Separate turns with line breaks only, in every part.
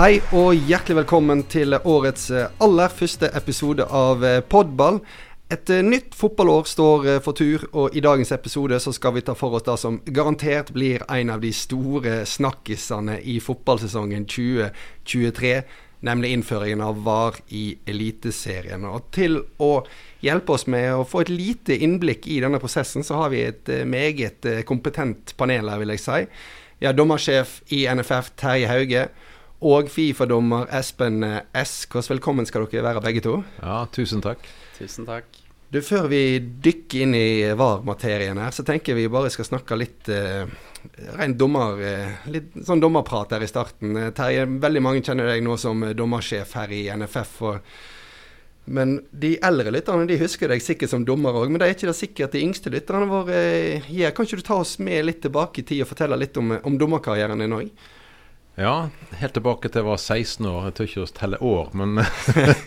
Hei og hjertelig velkommen til årets eh, aller første episode av eh, Podball. Et eh, nytt fotballår står for tur, og i dagens episode så skal vi ta for oss det som garantert blir en av de store snakkisene i fotballsesongen 2023, nemlig innføringen av VAR i Eliteserien. Og til å hjelpe oss med å få et lite innblikk i denne prosessen, så har vi et meget kompetent panel her, vil jeg si. Har dommersjef i NFF, Terje Hauge og Fifa-dommer Espen Eskås. Hvordan velkommen skal dere være begge to?
Ja, tusen takk.
Tusen takk.
Du, Før vi dykker inn i VAR-materien her, så tenker vi bare skal snakke litt eh, rent dommer, eh, litt sånn dommerprat her i starten. Eh, Terje, veldig mange kjenner deg nå som dommersjef her i NFF. og men de eldre lytterne de husker deg sikkert som dommer òg, men det er ikke det sikkert de yngste lytterne våre eh, gjør. Kan ikke du ta oss med litt tilbake i tid og fortelle litt om, om dommerkarrieren din òg?
Ja, helt tilbake til jeg var 16 år. Jeg tør ikke å telle år, men,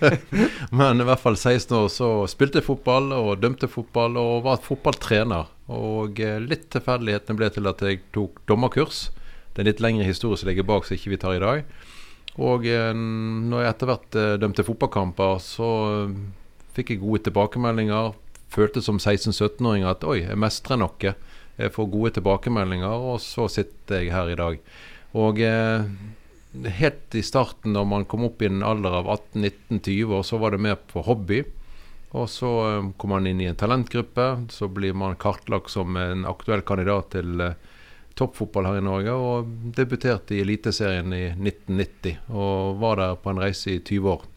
men i hvert fall 16 år så spilte jeg fotball og dømte fotball og var fotballtrener. Og eh, litt tilfeldighetene ble til at jeg tok dommerkurs. Det er en litt lengre historie som ligger bak som ikke vi tar i dag. Og eh, når jeg etter hvert eh, dømte fotballkamper, så fikk jeg gode tilbakemeldinger. Følte som 16-17-åring at oi, jeg mestrer noe. Jeg får gode tilbakemeldinger, og så sitter jeg her i dag. Og eh, helt i starten, når man kom opp i en alder av 18-19-20 år, så var det mer på hobby. Og så eh, kom man inn i en talentgruppe. Så blir man kartlagt som en aktuell kandidat til eh, toppfotball her i Norge. Og debuterte i Eliteserien i 1990. Og var der på en reise i 20 år.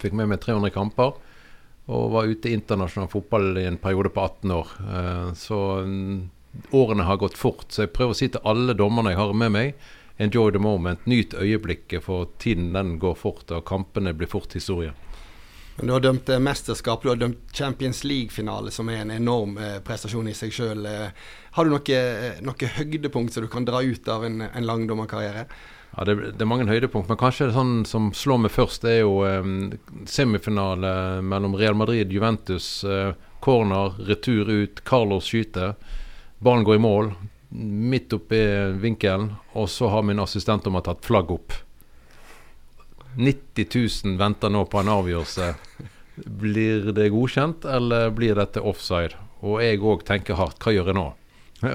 Fikk med meg 300 kamper. Og var ute i internasjonal fotball i en periode på 18 år. Eh, så mm, årene har gått fort, så jeg prøver å si til alle dommerne jeg har med meg, enjoy the moment. Nyt øyeblikket, for tiden den går fort, og kampene blir fort historie.
Du har dømt eh, mesterskap, du har dømt Champions League-finale, som er en enorm eh, prestasjon i seg sjøl. Eh, har du noe, noe, høydepunkt som du kan dra ut av en, en lang dommerkarriere?
Ja, det, det, er mange høydepunkt, men kanskje det sånn som slår meg først, det er jo eh, semifinale mellom Real Madrid Juventus. Eh, corner, retur ut, Carlos skyter. Ballen går i mål, midt oppi vinkelen, og så har min assistent om å tatt flagg opp. 90 000 venter nå på en avgjørelse. Blir det godkjent, eller blir dette offside? Og jeg òg tenker hardt. Hva gjør jeg nå?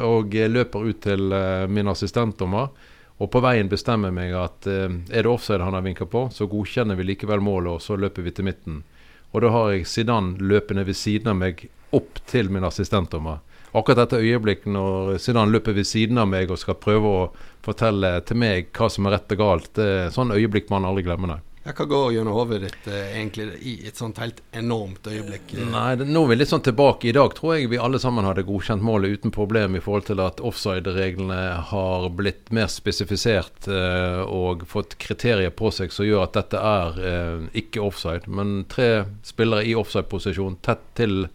Og jeg løper ut til uh, min assistentdommer. Og på veien bestemmer meg at uh, er det offside han har vinka på, så godkjenner vi likevel målet, og så løper vi til midten. Og da har jeg Zidane løpende ved siden av meg opp til min assistentdommer akkurat dette øyeblikket når Zidane løper ved siden av meg og skal prøve å fortelle til meg hva som er rett og galt, det er sånn øyeblikk man aldri glemmer. det.
Ja, hva går gjennom hodet ditt eh, egentlig i et sånt helt enormt øyeblikk?
Nei, det, Nå er vi litt sånn tilbake. I dag tror jeg vi alle sammen hadde godkjent målet uten problem i forhold til at offside-reglene har blitt mer spesifisert eh, og fått kriterier på seg som gjør at dette er eh, ikke offside. Men tre spillere i offside-posisjon tett til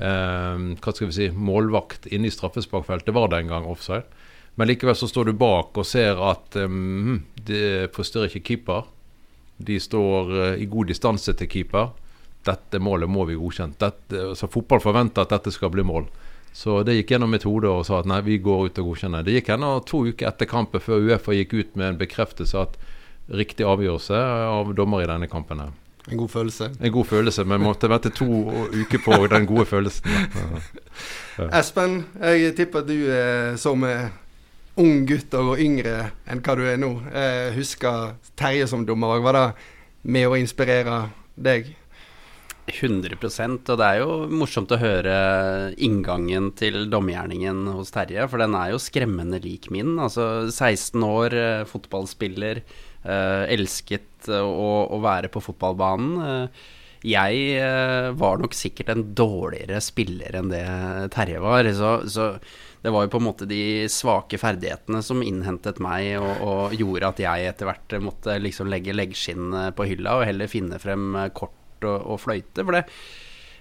hva skal vi si, målvakt inne i straffesparkfeltet var det en gang offside. Men likevel så står du bak og ser at um, det forstyrrer ikke keeper. De står uh, i god distanse til keeper. Dette målet må vi godkjent. Dette, så Fotball forventer at dette skal bli mål. Så det gikk gjennom mitt hode og sa at nei, vi går ut og godkjenner. Det gikk ennå to uker etter kampen før Uefa gikk ut med en bekreftelse at riktig avgjørelse av dommer i denne kampen. her.
En god følelse?
En god følelse, men måtte vente to uker på den gode følelsen.
Ja. Espen, jeg tipper du er som ung gutt og yngre enn hva du er nå. Jeg husker Terje som dommer. Var det med å inspirere deg?
100% og det er jo morsomt å høre inngangen til dommergjerningen hos Terje, for den er jo skremmende lik min. Altså 16 år, eh, fotballspiller, eh, elsket å, å, være på fotballbanen. Eh, jeg var nok sikkert en dårligere spiller enn det Terje var, så, så det var jo på en måte de svake ferdighetene som innhentet meg og, og gjorde at jeg etter hvert måtte liksom legge leggskinn på hylla og heller finne frem kort og, og fløyte. For det,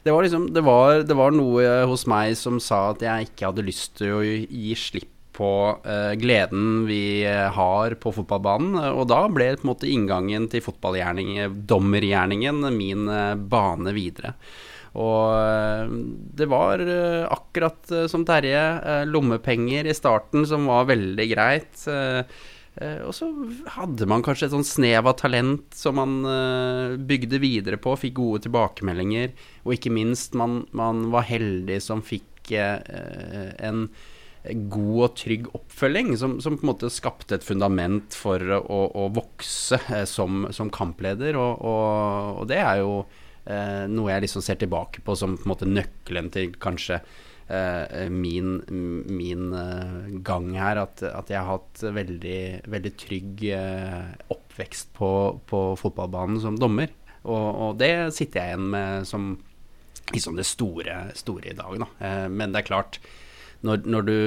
det, var liksom det var, det var, noe hos meg som sa at jeg ikke hadde lyst til å gi slipp på eh, gleden vi har på fotballbanen. Og da ble på en måte inngangen til dommergjerningen, min uh, bane videre. Og uh, det var akkurat som Terje, lommepenger i starten som var veldig greit. Eh, og så hadde man kanskje et sånn snev av talent som man eh, bygde videre på, fikk gode tilbakemeldinger. Og ikke minst, man, man var heldig som fikk eh, en god og trygg oppfølging, som, som, på en måte skapte et fundament for å, å vokse eh, som, som, kampleder. Og, og, og, det er jo eh, noe jeg liksom ser tilbake på som på en måte nøkkelen til kanskje Eh, min, min eh, gang her. At, at, jeg har hatt veldig, veldig trygg eh, oppvekst på, på, fotballbanen som dommer. Og, og, det sitter jeg igjen med som liksom det store, store i dag, da. men det er klart. Når, når, du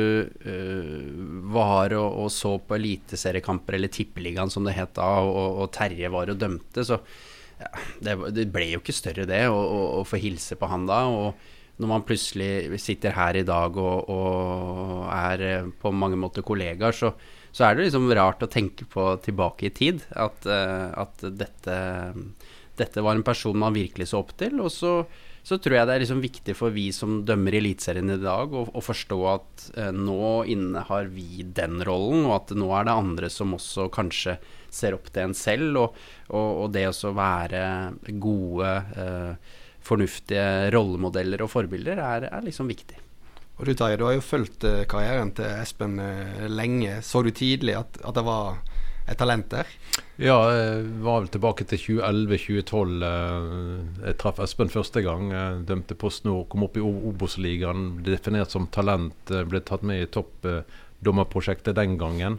uh, var og, og, så på eliteseriekamper, eller Tippeligaen som det het da, og, og, Terje var og dømte, så ja, det, det, ble jo ikke større det å få hilse på han da. Og når man plutselig sitter her i dag og, og er eh, på mange måter kollegaer, så, så, er det liksom rart å tenke på tilbake i tid. At, eh, at dette, dette, var en person man virkelig så opp til. Og så, så tror jeg det er liksom viktig for vi som dømmer Eliteserien i dag, å, å, forstå at eh, nå innehar vi den rollen, og at nå er det andre som også kanskje ser opp til en selv. Og, og, og det å være gode eh, fornuftige rollemodeller og forbilder er, er liksom viktig.
Og Du Terje, du har jo fulgt uh, karrieren til Espen uh, lenge. Så du tidlig at, at, det var et talent der?
Ja, jeg var vel tilbake til 2011-2012. Uh, jeg traff Espen første gang. Jeg dømte PostNord, kom opp i Obos-ligaen. ble Definert som talent. Ble tatt med i toppdommerprosjektet den gangen.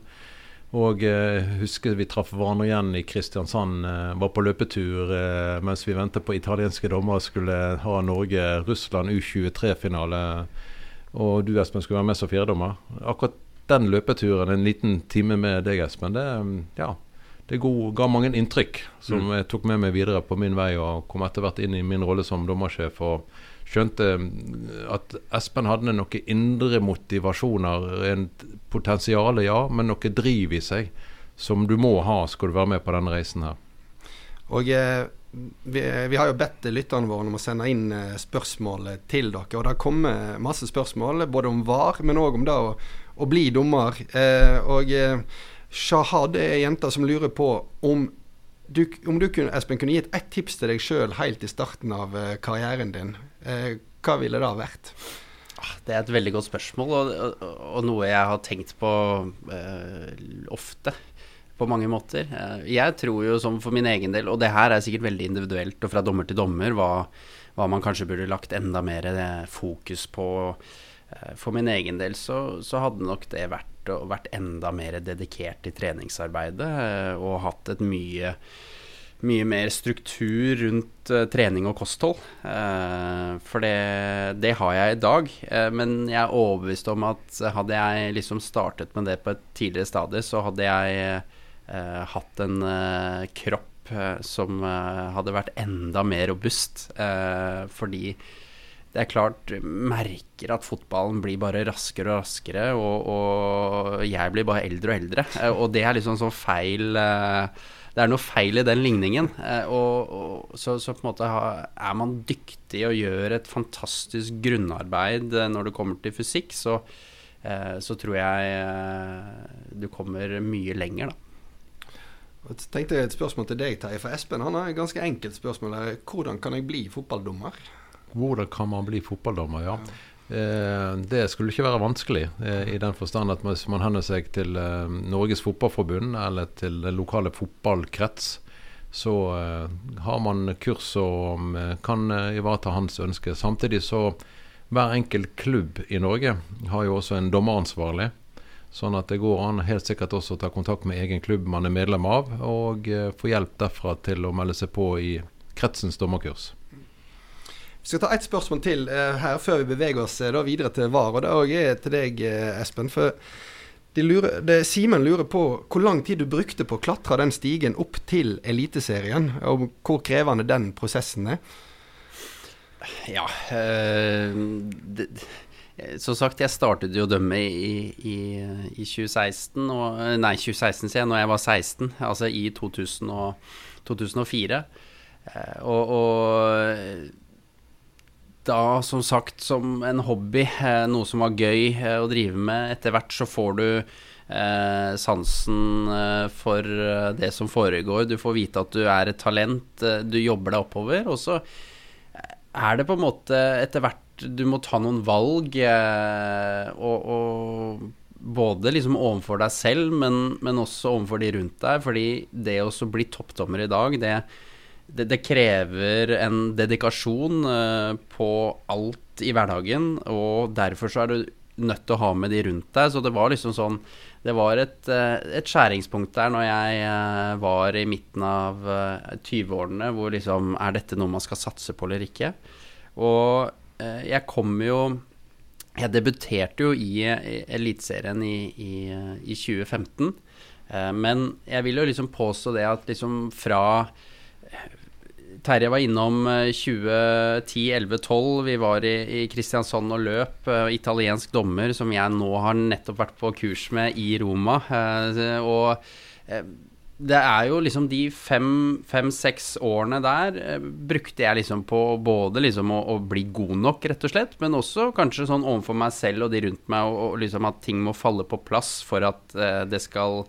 Og jeg husker vi traff hverandre igjen i Kristiansand. Eh, var på løpetur eh, mens vi ventet på italienske dommere skulle ha Norge-Russland U23-finale. Og du Espen skulle være med som fjerdommer. Akkurat den løpeturen, en liten time med deg Espen, det, ja, det ga mange inntrykk som mm. jeg tok med meg videre på min vei og kom etter hvert inn i min rolle som dommersjef. og skjønte at Espen hadde noen indre motivasjoner, en potensial, ja, men noe driv i seg som du må ha skal du være med på denne reisen her.
Og eh, vi, vi, har jo bedt lytterne våre om å sende inn eh, spørsmål til dere. Og det har kommet masse spørsmål, både om VAR, men òg om det å, å bli dommer. Eh, og eh, Shahad er ei jente som lurer på om du, om du kunne, Espen, kunne gitt ett tips til deg sjøl helt i starten av uh, karrieren din, Eh, hva ville det ha vært?
Ah, det er et veldig godt spørsmål, og, og, og noe jeg har tenkt på eh, ofte. På mange måter. Jeg tror jo som for min egen del, og det her er sikkert veldig individuelt og fra dommer til dommer, hva, hva man kanskje burde lagt enda mer fokus på. For min egen del så, så hadde nok det vært vært enda mer dedikert i treningsarbeidet eh, og hatt et mye mye mer struktur rundt uh, trening og kosthold. Uh, for det, det, har jeg i dag. Uh, men jeg er overbevist om at hadde jeg liksom startet med det på et tidligere stadie, så hadde jeg hatt en kropp som hadde vært enda mer robust. fordi det er klart merker at fotballen blir bare raskere og raskere, og, og jeg blir bare eldre og eldre. Eh, og det er liksom sånn feil eh, Det er noe feil i den ligningen. Eh, og, og så, så, på en måte er man dyktig og gjør et fantastisk grunnarbeid når det kommer til fysikk, så, så tror jeg du kommer mye lenger, da.
Jeg tenkte Et spørsmål til deg, Terje. For Espen han har et ganske enkelt spørsmål. Hvordan kan jeg bli fotballdommer?
Hvordan kan man bli fotballdommer? Ja. Eh, det skulle ikke være vanskelig, eh, i den forstand at hvis man henvender seg til eh, Norges Fotballforbund eller til den lokale fotballkrets, så har man kurs som kan ivareta hans ønske. Samtidig så hver enkelt klubb i Norge har jo også en dommeransvarlig. Sånn at det går an helt sikkert også å ta kontakt med egen klubb man er medlem av, og få hjelp derfra til å melde seg på i kretsens dommerkurs.
Vi skal ta ett spørsmål til uh, her før vi beveger oss uh, videre til VAR. og Det er til deg, uh, Espen. for de lurer, det, Simen lurer på hvor lang tid du brukte på å klatre den stigen opp til Eliteserien, og hvor krevende den prosessen er.
Ja det, Som sagt, jeg startet jo å dømme i, i, i 2016, og, nei 2016 sier jeg, når jeg var 16, altså i 2000 og, 2004. og, og da som sagt som en hobby, eh, noe som var gøy eh, å drive med. Etter hvert så får du eh, sansen eh, for det som foregår. Du får vite at du er et talent, du jobber deg oppover. Og så er det på en måte etter hvert Du må ta noen valg, eh, og, og, både liksom overfor deg selv, men, men, også overfor de rundt deg. Fordi det å bli toppdommer i dag, det, det, det krever en dedikasjon eh, på alt i hverdagen, og derfor så er du nødt til å ha med de rundt deg. Så det var liksom sånn det var et, eh, et, skjæringspunkt der når jeg eh, var i midten av 20-årene, eh, hvor liksom Er dette noe man skal satse på eller ikke? Og jeg kom jo Jeg debuterte jo i Eliteserien i, i, i 2015. Men jeg vil jo liksom påstå det at liksom fra Terje var innom 2010-11-12. Eh, Vi var i, i, Kristiansand og løp. Uh, italiensk dommer som jeg nå har nettopp vært på kurs med i Roma. Uh, og uh, det er jo liksom de fem-seks fem, årene der brukte jeg liksom på både liksom å, å, bli god nok, rett og slett, men også kanskje sånn overfor meg selv og de rundt meg, og, og liksom at ting må falle på plass for at det skal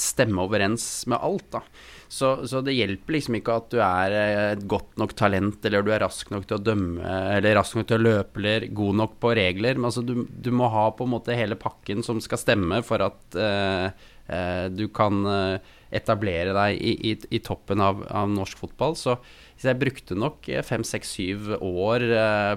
stemme overens med alt, da. Så, så, det hjelper liksom ikke at du er et godt nok talent, eller du er rask nok til å dømme, eller rask nok til å løpe, eller god nok på regler. Men altså, du, du må ha på en måte hele pakken som skal stemme for at uh, uh, du kan uh, etablere deg i, i, i toppen av, av, norsk fotball. Så, jeg brukte nok fem, seks, syv år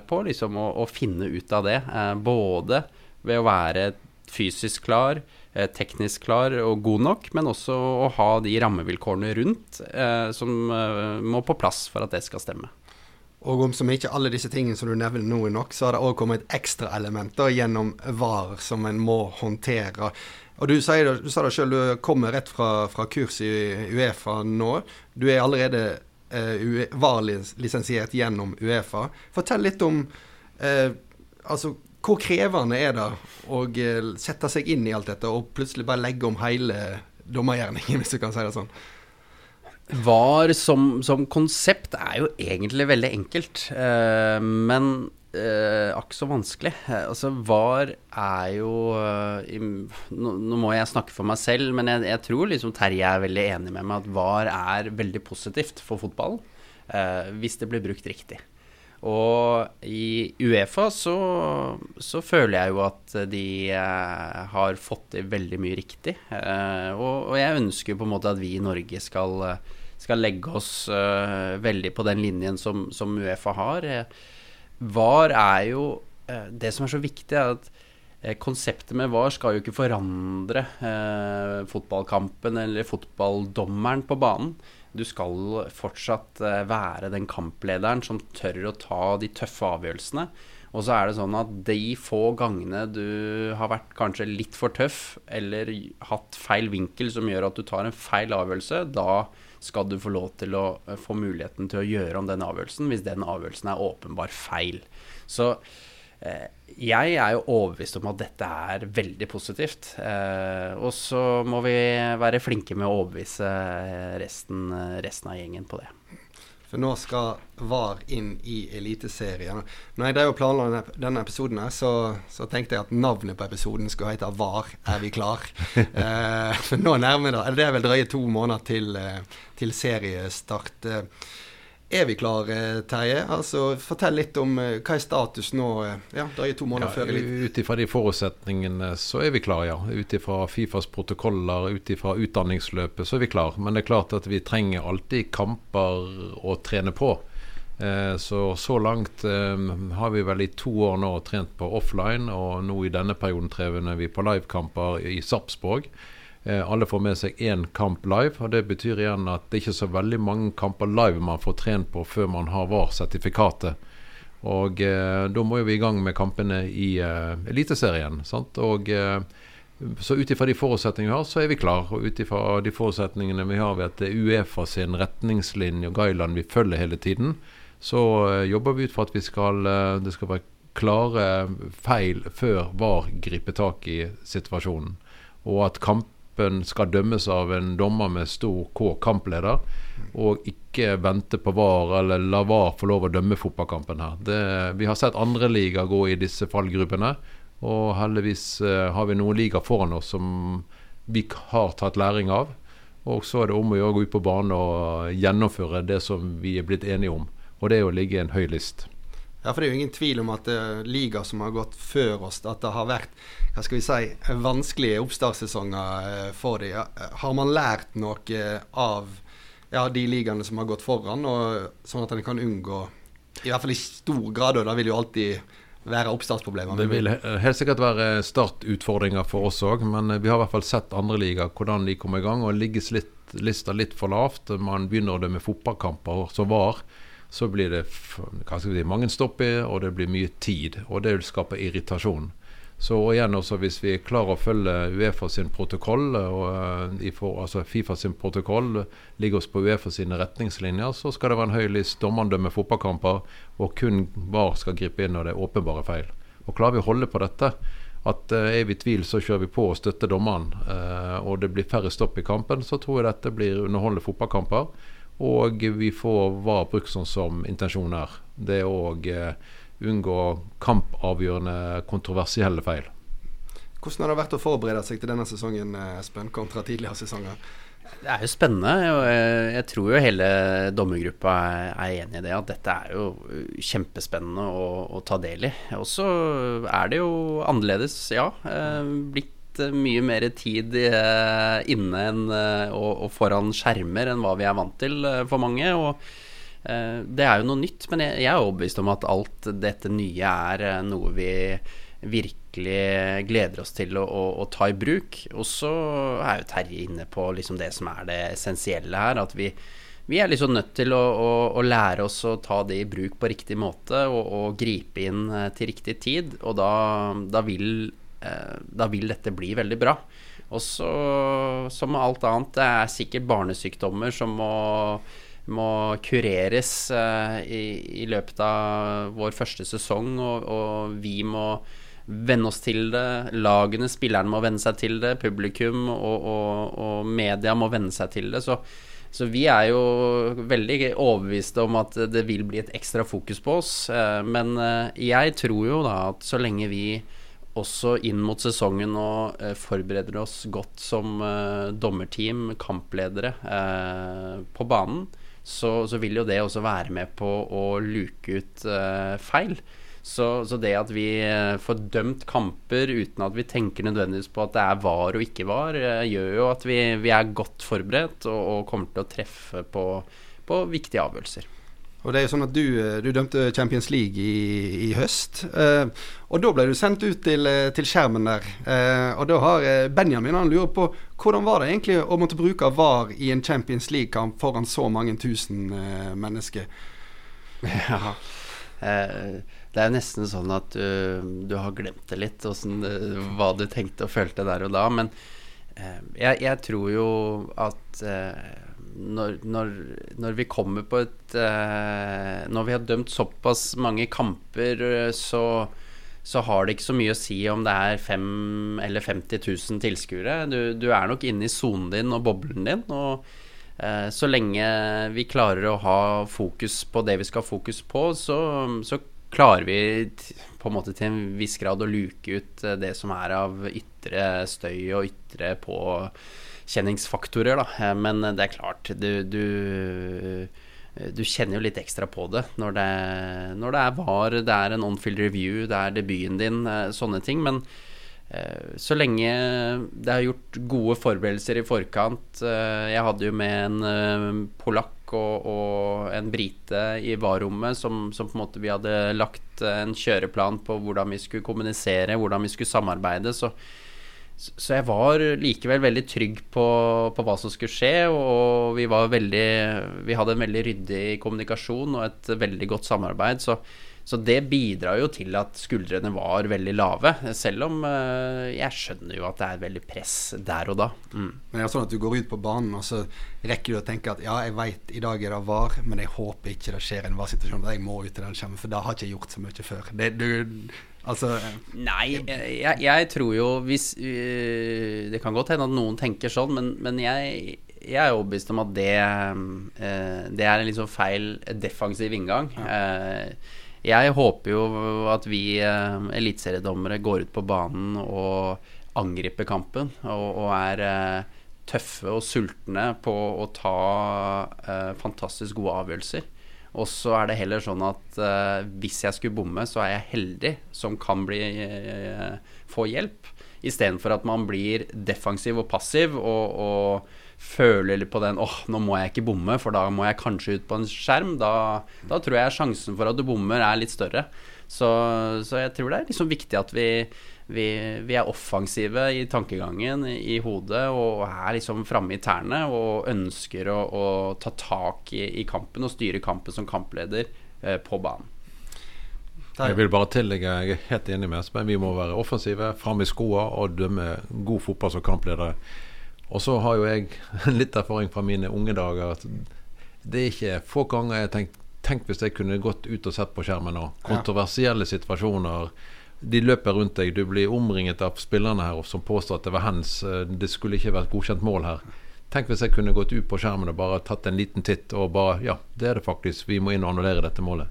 på liksom å, å, finne ut av det. både ved å være fysisk klar, Eh, teknisk klar og god nok, men også å ha de rammevilkårene rundt eh, som eh, må på plass for at det skal stemme.
Og om som ikke alle disse tingene som du nevner nå er nok, så har det òg kommet ekstraelementer ekstraelement gjennom VAR som en må håndtere. Og Du, sier, du sa det sjøl, du kommer rett fra, fra, kurs i Uefa nå. Du er allerede eh, VAR-lisensiert gjennom Uefa. Fortell litt om eh, altså, hvor krevende er det å eh, sette seg inn i alt dette og plutselig bare legge om hele dommergjerningen, hvis du kan si det sånn?
VAR som, som konsept er jo egentlig veldig enkelt, eh, men eh, akk så vanskelig. Uh, altså, VAR er jo i, nå, nå, må jeg snakke for meg selv, men jeg, jeg tror liksom Terje er veldig enig med meg at VAR er veldig positivt for fotballen hvis det blir brukt riktig. Og i Uefa så, så, føler jeg jo at de eh, har fått til veldig mye riktig. Eh, og, og, jeg ønsker jo på en måte at vi i Norge skal, skal legge oss eh, veldig på den linjen som, som Uefa har. VAR er jo Det som er så viktig, er at konseptet med VAR skal jo ikke forandre fotballkampen eller fotballdommeren på banen du skal fortsatt eh, være den kamplederen som tør å ta de tøffe avgjørelsene. Og så er det sånn at de få gangene du har vært kanskje litt for tøff, eller hatt feil vinkel som gjør at du tar en feil avgjørelse, da skal du få lov til å eh, få muligheten til å gjøre om den avgjørelsen, hvis den avgjørelsen er åpenbar feil. Så jeg er jo overbevist om at dette er veldig positivt. Eh, og så må vi være flinke med å overbevise resten, resten av gjengen på det.
For nå skal VAR inn i Eliteserien. Når jeg drev og planla denne episoden, her, så, så, tenkte jeg at navnet på episoden skulle hete 'VAR er vi klar'? eh, for nå nærmer det Det er vel drøye to måneder til, eh, til seriestart. Er vi klare, Terje? Altså, fortell litt om uh, hva er status nå. Uh, ja, er to måneder ja, før
eliten. Ut ifra de forutsetningene så er vi klare, ja. Ut ifra Fifas protokoller, ut ifra utdanningsløpet så er vi klare. Men det er klart at vi trenger alltid kamper å trene på. Uh, så så langt har vi vel i to år nå trent på offline, og nå i denne perioden trener vi på livekamper i Sarpsborg. Eh, alle får med seg én kamp live. og Det betyr igjen at det ikke er så veldig mange kamper live man får trent på før man har VAR-sertifikatet. Og eh, Da må jo vi i gang med kampene i eh, Eliteserien. Og eh, Så ut ifra de forutsetningene vi har, så er vi klar. Og ut ifra de forutsetningene vi har ved at det er Uefa sin retningslinje og guideline vi følger hele tiden, så eh, jobber vi ut for at vi skal, eh, det skal være klare feil før VAR griper tak i situasjonen. Og at kamp kampen skal dømmes av en dommer med stor K, kampleder, og ikke vente på VAR eller la VAR få lov å dømme fotballkampen her. Det, vi har sett andre liga gå i disse fallgruppene, Og heldigvis uh, har vi noen ligaer foran oss som vi har tatt læring av. Og så er det om å gjøre å gå ut på banen og gjennomføre det som vi er blitt enige om. Og det er å ligge i en høy list.
Ja, for Det er jo ingen tvil om at uh, liga som har gått før oss, at det har vært hva skal vi si, vanskelige oppstartssesonger uh, for dem. Har man lært noe uh, av ja, de ligaene som har gått foran, og, sånn at en kan unngå I hvert fall i stor grad, og det vil jo alltid være oppstartsproblemer.
Det vil helt sikkert være startutfordringer for oss òg, men vi har i hvert fall sett andre ligaer hvordan de kommer i gang. og Ligges litt, lista litt for lavt. Man begynner å dømme fotballkamper som var så blir det si, mange stopp i, og det blir mye tid. Og det vil skape irritasjon. Så igjen også hvis vi klarer å følge Uefa sin protokoll, og uh, får, altså Fifa sin protokoll, ligger oss på Uefa sine retningslinjer, så skal det være en høy list dommeren fotballkamper, og kun VAR skal gripe inn når det er åpenbare feil. Og Klarer vi å holde på dette, at uh, er vi i tvil, så kjører vi på og støtter dommeren, uh, og det blir færre stopp i kampen, så tror jeg dette blir underholdende fotballkamper. Og vi får VAR brukt sånn som intensjonen er. Det er òg eh, unngå kampavgjørende kontroversielle feil.
Hvordan har det vært å forberede seg til denne sesongen eh, Espen, kontra tidligere sesonger?
Det er jo spennende. og Jeg tror jo hele dommergruppa er enig i det. At dette er jo kjempespennende å, å ta del i. Og så er det jo annerledes, ja. Eh, blitt Eh, mye mer tid eh, inne enn, eh, og, og, foran skjermer enn hva vi er vant til for mange. Og det er jo noe nytt, men jeg, er overbevist om at alt dette nye er noe vi virkelig gleder oss til å, å, ta i bruk. Og så er jo Terje inne på liksom det som er det essensielle her. At vi, vi er liksom nødt til å, å, lære oss å ta det i bruk på riktig måte og, og gripe inn til riktig tid. Og da, da vil da vil dette bli veldig bra. Og så, som med alt annet, det er sikkert barnesykdommer som må, må kureres uh, i, i, løpet av vår første sesong, og, og, vi må venne oss til det. Lagene, spillerne må venne seg til det. Publikum og, og, og media må venne seg til det. Så, så, vi er jo veldig overbeviste om at det vil bli et ekstra fokus på oss. Uh, men jeg tror jo da at så lenge vi også inn mot sesongen og eh, forbereder oss godt som eh, dommerteam, kampledere, eh, på banen, så, så, vil jo det også være med på å luke ut feil. Så, så, det at vi får dømt kamper uten at vi tenker nødvendigvis på at det er var og ikke var, gjør jo at vi, vi er godt forberedt og, og, kommer til å treffe på, på viktige avgjørelser.
Og det er jo sånn at Du, eh, du dømte Champions League i, i høst. Eh, og Da ble du sendt ut til, eh, til skjermen der. Eh, og Da har eh, Benjamin han lurer på hvordan var det egentlig å måtte bruke VAR i en Champions League-kamp foran så mange tusen eh, mennesker?
Ja, det er nesten sånn at du, du har glemt det litt, hvordan, hva du tenkte og følte der og da. Men jeg, jeg tror jo at når, når, når, vi kommer på et eh, Når vi har dømt såpass mange kamper, eh, så, så, har det ikke så mye å si om det er 5 eller 50 000 tilskuere. Du, du, er nok inne i sonen din og boblen din. Og eh, så lenge vi klarer å ha fokus på det vi skal ha fokus på, så, så klarer vi på en måte til en viss grad å luke ut eh, det som er av ytre støy og ytre på kjenningsfaktorer, da. Eh, men det er klart, du, du, du kjenner jo litt ekstra på det når det, når det er VAR, det er en on-field review, det er debuten din, eh, sånne ting. Men eh, så lenge det er gjort gode forberedelser i forkant Jeg hadde jo med en polakk og, og en brite i VAR-rommet som, som, på en måte vi hadde lagt en kjøreplan på hvordan vi skulle kommunisere, hvordan vi skulle samarbeide. Så så jeg var likevel veldig trygg på, på, hva som skulle skje, og vi var veldig Vi hadde en veldig ryddig kommunikasjon og et veldig godt samarbeid. Så, så det bidrar jo til at skuldrene var veldig lave. Selv om uh, jeg skjønner jo at det er veldig press der og da. Mm.
Men det er sånn at du går ut på banen, og så rekker du å tenke at ja, jeg veit i dag er det var, men jeg håper ikke det skjer en var-situasjon der jeg må ut i den skjermen, for da har jeg ikke gjort så mye før. Det, du Altså
Nei, jeg, jeg, tror jo hvis øh, Det kan godt hende at noen tenker sånn, men, men jeg, jeg, er overbevist om at det, øh, det er en litt sånn feil defensiv inngang. Ja. Uh, Jeg håper jo at vi eh, eliteseriedommere går ut på banen og angriper kampen og, og er eh, tøffe og sultne på å ta eh, fantastisk gode avgjørelser. Og så er det heller sånn at uh, hvis jeg skulle bomme, så er jeg heldig som kan bli, uh, få hjelp. Istedenfor at man blir defensiv og passiv og, og føler på den åh, nå må jeg ikke bomme, for da må jeg kanskje ut på en skjerm. Da, da tror jeg sjansen for at du bommer, er litt større. Så, så jeg tror det er liksom viktig at vi vi, vi, er offensive i tankegangen, i hodet, og er liksom framme i tærne og ønsker å, å ta tak i, i, kampen og styre kampen som kampleder eh, på banen.
Jeg vil bare tillegge, jeg er helt enig med Espen. Vi må være offensive, framme i skoene og dømme god fotball som kampledere. Og så har jo jeg litt erfaring fra mine unge dager. at Det er ikke få ganger jeg har tenkt Tenk hvis jeg kunne gått ut og sett på skjermen nå. Kontroversielle situasjoner de løper rundt deg. Du blir omringet av spillerne her som påstår at det var hands. Eh, det skulle ikke vært godkjent mål her. Tenk hvis jeg kunne gått ut på skjermen og bare tatt en liten titt og bare Ja, det er det faktisk. Vi må inn og annullere dette målet.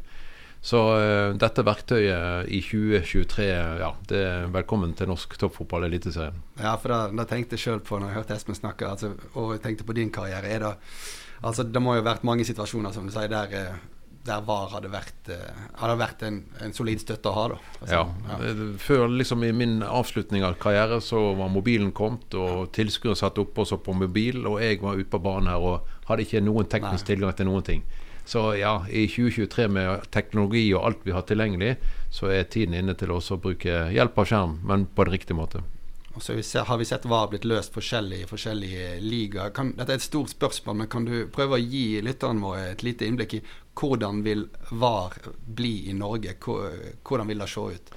Så uh, dette verktøyet i 2023, ja, det er velkommen til norsk toppfotball eliteserien.
Ja, for da, da tenkte jeg sjøl på når jeg hørte Espen snakke, altså, og tenkte på din karriere. Er det, altså, det må jo ha vært mange situasjoner som du sier, der uh, der VAR hadde vært, uh, hadde vært en, en, solid støtte å ha. da
ja. ja. Før liksom i min avslutning av karriere så var mobilen kommet, og tilskuere satt oppe også på mobil, og jeg var ute på banen her og hadde ikke noen teknisk Nei. tilgang til noen ting. Så ja, i 2023 med teknologi og alt vi har tilgjengelig, så er tiden inne til å bruke hjelp av skjerm, men på en riktig måte.
Og så har vi sett VAR blitt løst forskjellig i forskjellige ligaer. Dette er et stort spørsmål, men kan du prøve å gi lytterne våre et lite innblikk i hvordan vil VAR bli i Norge? Hvordan vil det se ut?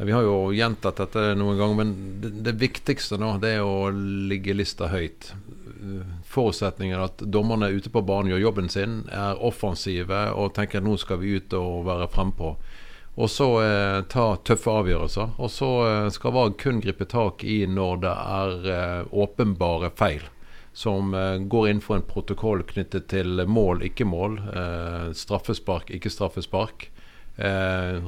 Vi har jo gjentatt dette noen ganger, men det, det viktigste nå det er å ligge lista høyt. Forutsetningen er at dommerne ute på banen gjør jobben sin, er offensive og tenker at nå skal vi ut og være frempå. Og så eh, ta tøffe avgjørelser. Og så eh, skal VAR kun gripe tak i når det er eh, åpenbare feil. Som eh, går inn for en protokoll knyttet til mål, ikke mål. Eh, straffespark, ikke straffespark. Eh,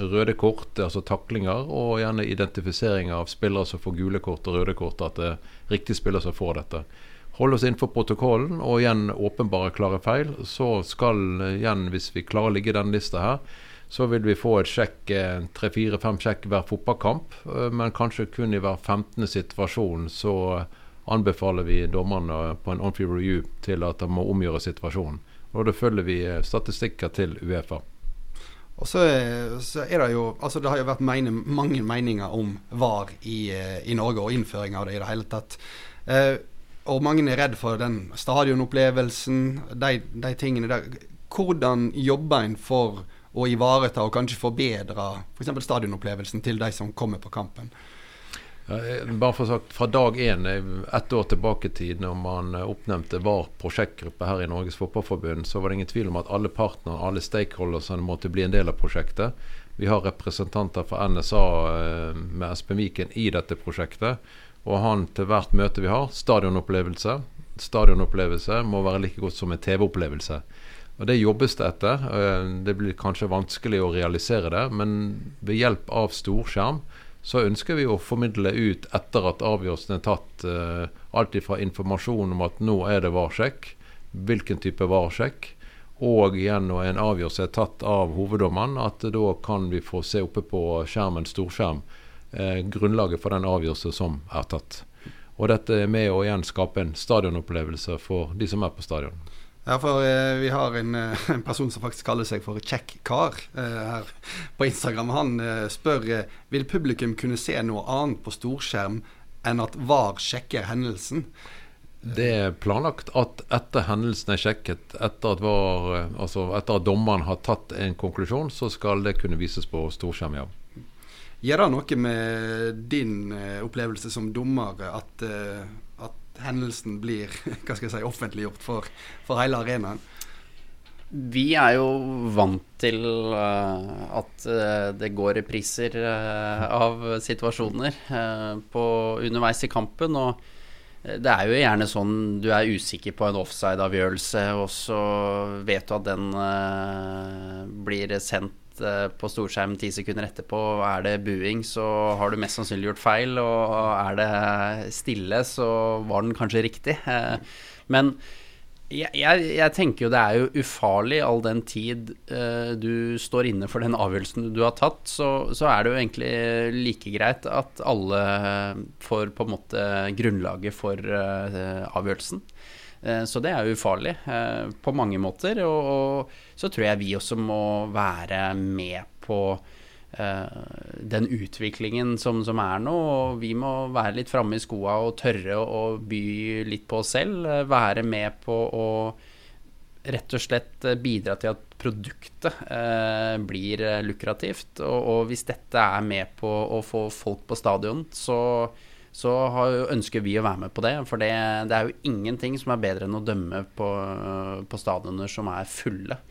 røde kort, altså taklinger, og gjerne identifisering av spillere som får gule kort og røde kort. At det er riktig spiller som får dette holde oss innenfor protokollen og igjen åpenbare klare feil, så skal igjen, hvis vi klarer å ligge i denne lista her, så vil vi få et sjekk, eh, tre-fire-fem sjekk hver fotballkamp. Eh, men kanskje kun i hver 15. situasjon så anbefaler vi dommerne på en on-field review til at de må omgjøre situasjonen. Og da følger vi eh, statistikker til Uefa.
Og så, så, er det jo Altså det har jo vært meine, mange meninger om VAR i, i, Norge og innføring av det i det hele tatt. Eh, og mange er redd for den stadionopplevelsen, de, de tingene der. Hvordan jobber en for å ivareta og kanskje forbedre f.eks. For stadionopplevelsen til de som kommer på kampen.
Bare for sagt, Fra dag én, ett år tilbake i tid, når man oppnevnte VAR prosjektgruppe her i Norges Fotballforbund, så var det ingen tvil om at alle partnere, alle stakeholdersene måtte bli en del av prosjektet. Vi har representanter fra NSA eh, med Espen Viken i dette prosjektet. Og han til hvert møte vi har, stadionopplevelse. Stadionopplevelse må være like godt som en TV-opplevelse. Og Det jobbes det etter. Eh, det blir kanskje vanskelig å realisere det, men ved hjelp av storskjerm så ønsker vi å formidle ut etter at avgjørelsen er tatt, uh, alt fra informasjon om at nå er det varsjekk, hvilken type varsjekk, og igjen når en avgjørelse er tatt av hoveddommeren, at da kan vi få se oppe på skjermen, storskjerm, uh, grunnlaget for den avgjørelse som er tatt. Og dette er med å igjen skape en stadionopplevelse for de som er på stadion.
Ja, for eh, vi har en, eh, en, person som faktisk kaller seg for Kjekk-kar eh, her på Instagram. Han eh, spør eh, vil publikum kunne se noe annet på storskjerm enn at VAR sjekker hendelsen.
Det er planlagt at etter hendelsen er sjekket, etter at, var, eh, altså etter at dommeren har tatt en konklusjon, så skal det kunne vises på storskjerm, ja.
Gjør det noe med din opplevelse som dommer at hendelsen blir hva skal jeg si, offentliggjort for, for hele arenaen?
Vi er jo vant til uh, at uh, det går repriser uh, av situasjoner på, underveis i kampen. Og det er jo gjerne sånn du er usikker på en offside-avgjørelse, og så vet du at den blir sendt uh, på storskjerm ti sekunder etterpå. Er det buing, så har du mest sannsynlig gjort feil. Og er det stille, så var den kanskje riktig. Uh, men jeg, jeg, tenker jo det er jo ufarlig all den tid uh, du står inne for den avgjørelsen du har tatt. Så, så, er det jo egentlig like greit at alle får på en måte grunnlaget for avgjørelsen. Eh, så det er jo ufarlig eh, på mange måter. Og, så tror jeg vi også må være med på uh, den utviklingen som, som er nå. Og vi må være litt framme i skoa og tørre å by litt på oss selv. Være med på å rett og slett bidra til at produktet uh, blir lukrativt. Og, og, hvis dette er med på å få folk på stadion, så, så har, ønsker vi å være med på det. For det, det, er jo ingenting som er bedre enn å dømme på, på stadioner som er fulle eh,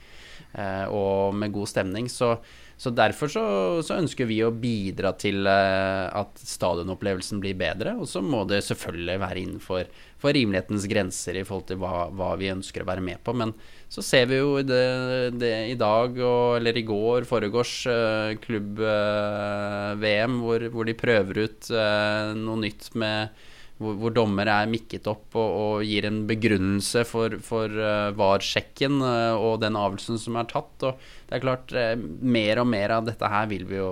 og med god stemning. Så, så derfor så, så, ønsker vi å bidra til eh, at stadionopplevelsen blir bedre. Og så må det selvfølgelig være innenfor for rimelighetens grenser i forhold til hva, hva, vi ønsker å være med på. Men så ser vi jo det, det i dag, og, eller i går, foregårs, uh, klubb-VM, hvor, hvor, de prøver ut noe nytt med hvor, hvor dommer er mikket opp og, og gir en begrunnelse for, for uh, VAR-sjekken og den avgjørelsen som er tatt. Og det er klart, mer og mer av dette her vil vi jo,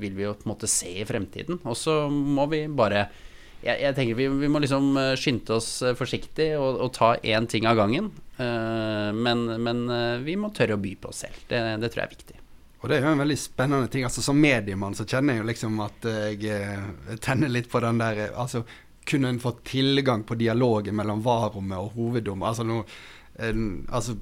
vil vi jo på en måte se i fremtiden. Og så må vi bare jeg, jeg, tenker vi, vi, må liksom skynde oss forsiktig og, og ta én ting av gangen. Uh, men, men uh, vi må tørre å by på oss selv. Det, det, tror jeg er viktig.
Og det er jo en veldig spennende ting. Altså Som mediemann så kjenner jeg jo liksom at jeg tenner litt på den der Altså, kunne en fått tilgang på dialogen mellom varrommet og hoveddommer? Altså, no, altså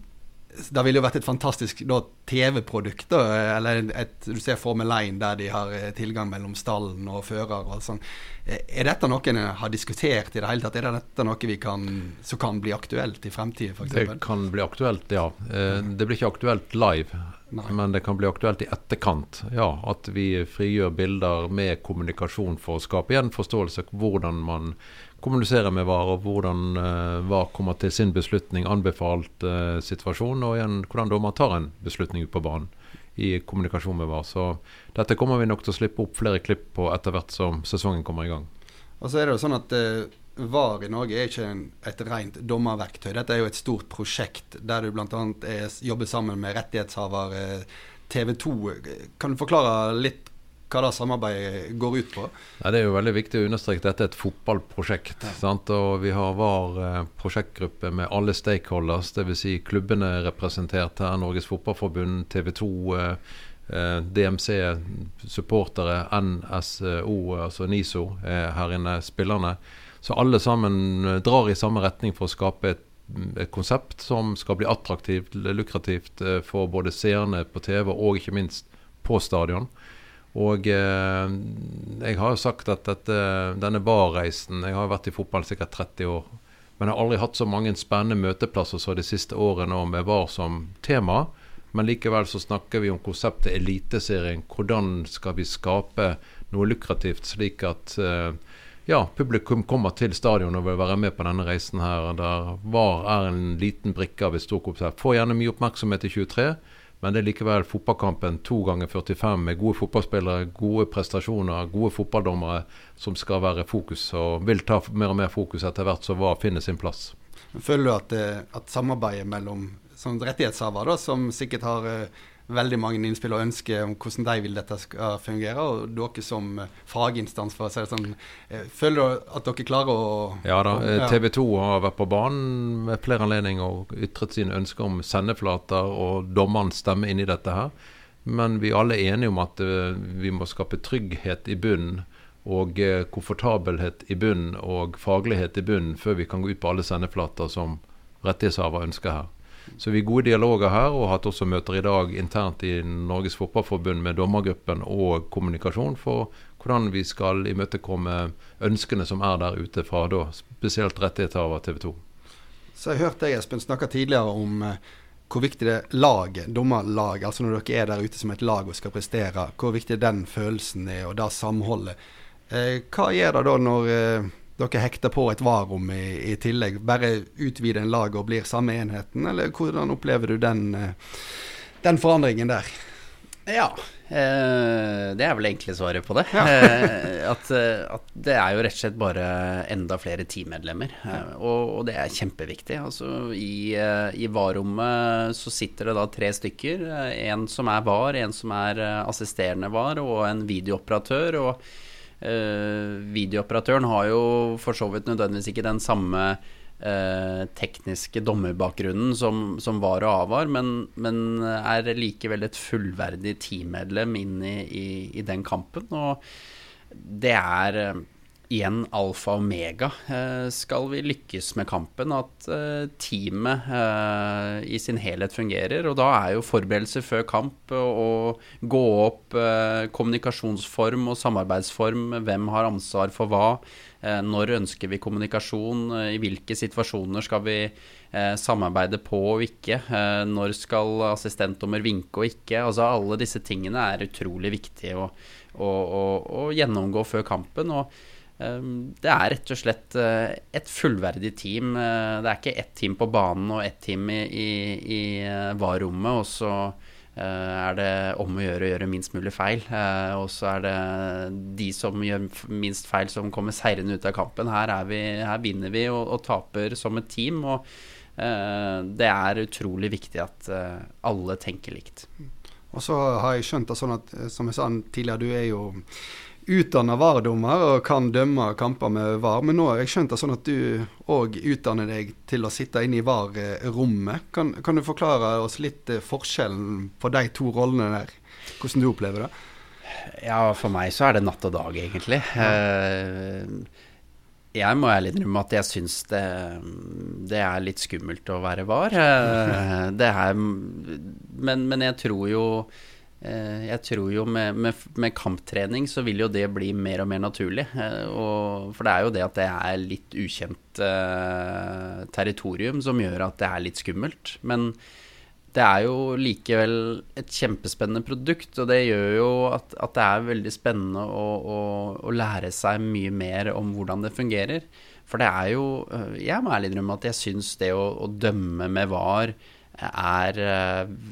det ville jo vært et fantastisk TV-produkt. Eller et, du ser Formel 1 der de har eh, tilgang mellom stallen og fører og sånn. Er dette noe en har diskutert i det hele tatt? Er dette noe vi kan, som kan bli aktuelt i fremtiden?
Det kan bli aktuelt, ja. Eh, det blir ikke aktuelt live. Nei. Men det kan bli aktuelt i etterkant. Ja, At vi frigjør bilder med kommunikasjon for å skape igjen forståelse hvordan man kommuniserer med VAR, og hvordan uh, VAR kommer til sin beslutning, anbefalt uh, situasjon, og igjen hvordan dommer tar en beslutning på banen i kommunikasjon med VAR. Så dette kommer vi nok til å slippe opp flere klipp på etter hvert som sesongen kommer i gang.
Og så er det jo sånn at uh, VAR i Norge er ikke en, et rent dommerverktøy. Dette er jo et stort prosjekt der du bl.a. jobber sammen med rettighetshaver TV 2. Kan du forklare litt hva det samarbeidet går ut på?
Ja, det er jo veldig viktig å understreke dette er et fotballprosjekt. Ja. Og vi har VAR eh, prosjektgruppe med alle stakeholders, dvs. Si klubbene representert her. Norges Fotballforbund, TV 2, eh, eh DMC, supportere, NSO, altså NISO er her inne, spillerne. Så alle sammen drar i samme retning for å skape et et konsept som skal bli attraktivt, lukrativt for både seerne på TV og ikke minst på stadion. Og eh, jeg har jo sagt at dette, denne VAR-reisen Jeg har vært i fotball sikkert 30 år. Men jeg har aldri hatt så mange spennende møteplasser så de siste årene med VAR som tema. Men likevel så snakker vi om konseptet Eliteserien. Hvordan skal vi skape noe lukrativt, slik at eh, ja, publikum kommer til stadion og vil være med på denne reisen her. Der VAR er en liten brikke av et stort konsept. Får gjerne mye oppmerksomhet i 23. Men det er likevel fotballkampen to ganger 45 med gode fotballspillere, gode prestasjoner, gode fotballdommere som skal være fokus, og vil ta mer og mer fokus etter hvert som VAR finner sin plass.
Føler du at, eh, at samarbeidet mellom rettighetshavere, rettighetshaver, som sikkert har eh, veldig mange innspill og ønsker om hvordan de vil dette skal fungere. Og dere som eh, faginstans, for å si det sånn, eh, føler du at dere klarer å
Ja da. Ja. TV 2 har vært på banen med flere anledninger og ytret sine ønsker om sendeflater og dommerens stemme inn i dette her. Men vi er alle enige om at vi må skape trygghet i bunnen. Og komfortabelhet i bunnen og faglighet i bunnen før vi kan gå ut på alle sendeflater som rettighetshaver ønsker her. Så vi er gode dialoger her, og har hatt også møter i dag internt i Norges Fotballforbund med dommergruppen og kommunikasjon for hvordan vi skal imøtekomme ønskene som er der ute fra da, spesielt rettighetshaver TV 2.
Så jeg hørte deg, Espen, snakke tidligere om eh, hvor viktig det laget, dommerlag, altså når dere er der ute som et lag og skal prestere, hvor viktig den følelsen er, og det samholdet. Eh, hva gjør det da når eh, dere hekter på et varom i, i tillegg? Bare utvider en lag og blir samme enheten, eller hvordan opplever du den, eh, den forandringen der?
Ja, eh, det er vel enkle svaret på det. Ja. at, eh, at, det er jo rett og slett bare enda flere teammedlemmer. Og, og, det er kjempeviktig. Altså, I, i VAR-rommet så sitter det da tre stykker. En som er VAR, en som er assisterende VAR, og en videooperatør. Og videooperatøren har jo for så vidt nødvendigvis ikke den samme eh, tekniske dommerbakgrunnen som, som, var og avvar, men, men, er likevel et fullverdig teammedlem inn i, i, i den kampen. Og det er eh, igjen alfa og omega eh, skal vi lykkes med kampen. At eh, teamet i sin helhet fungerer. Og da er jo forberedelser før kamp å gå opp kommunikasjonsform og samarbeidsform. Hvem har ansvar for hva? Når ønsker vi kommunikasjon? I hvilke situasjoner skal vi samarbeide på og ikke? Når skal assistentdommer vinke og ikke? Altså Alle disse tingene er utrolig viktige å, å, å, å gjennomgå før kampen. og det er rett og slett eh, et fullverdig team. Eh, det er ikke ett team på banen og ett team i, i, i eh, VAR-rommet, og så er det om å gjøre å gjøre minst mulig feil. Og så er det de som gjør minst feil, som kommer seirende ut av kampen. Her, vi, her vinner vi og, og, taper som et team. Og det er utrolig viktig at alle tenker likt.
Og så har jeg skjønt det sånn at, som jeg sa tidligere, du er jo utdanna VAR-dommer og kan dømme kamper med VAR, men nå har jeg skjønt det sånn at du òg utdanner deg til å sitte inne i VAR-rommet. Kan, kan, du forklare oss litt eh, forskjellen på de to rollene der? Hvordan du opplever det?
Ja, for meg så er det natt og dag, egentlig. Ja. Eh, jeg må ærlig innrømme at jeg syns det, det, er litt skummelt å være VAR. Eh, det er, men, men jeg tror jo jeg tror jo med, med, med, kamptrening så vil jo det bli mer og mer naturlig. Eh, og, for det er jo det at det er litt ukjent eh, territorium som gjør at det er litt skummelt. Men det er jo likevel et kjempespennende produkt, og det gjør jo at, at det er veldig spennende å, å, å, lære seg mye mer om hvordan det fungerer. For det er jo Jeg må ærlig innrømme at jeg syns det å, å dømme med VAR er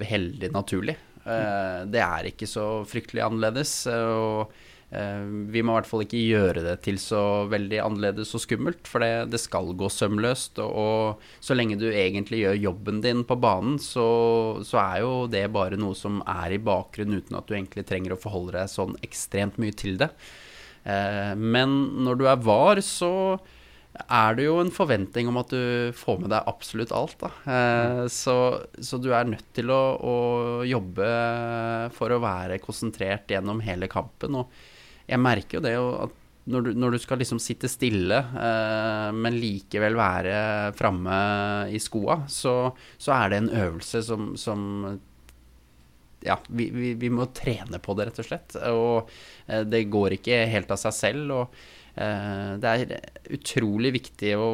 heldig naturlig. Eh, det er ikke så fryktelig annerledes. og eh, vi må i hvert fall ikke gjøre det til så veldig annerledes og skummelt, for det, det skal gå sømløst. Og, så lenge du egentlig gjør jobben din på banen, så, så, er jo det bare noe som er i bakgrunnen, uten at du egentlig trenger å forholde deg sånn ekstremt mye til det. Eh, men når du er var, så er det jo en forventning om at du får med deg absolutt alt. Da. Eh, så, så, du er nødt til å, å, jobbe for å være konsentrert gjennom hele kampen. Og jeg merker jo det at når du, når du skal liksom sitte stille, eh, men likevel være framme i skoa, så, så, er det en øvelse som, som ja, vi, vi, vi, må trene på det, rett og slett. Og eh, det går ikke helt av seg selv. og Eh, det er utrolig viktig å,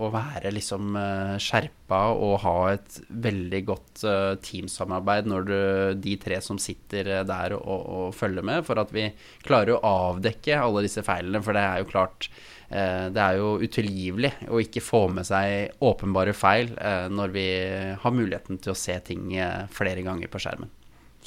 å være liksom eh, skjerpa og ha et veldig godt teamsamarbeid når du, de tre som sitter der og, og, følger med, for at vi klarer å avdekke alle disse feilene. For det er jo klart det er jo utilgivelig å ikke få med seg åpenbare feil når vi har muligheten til å se ting flere ganger på skjermen.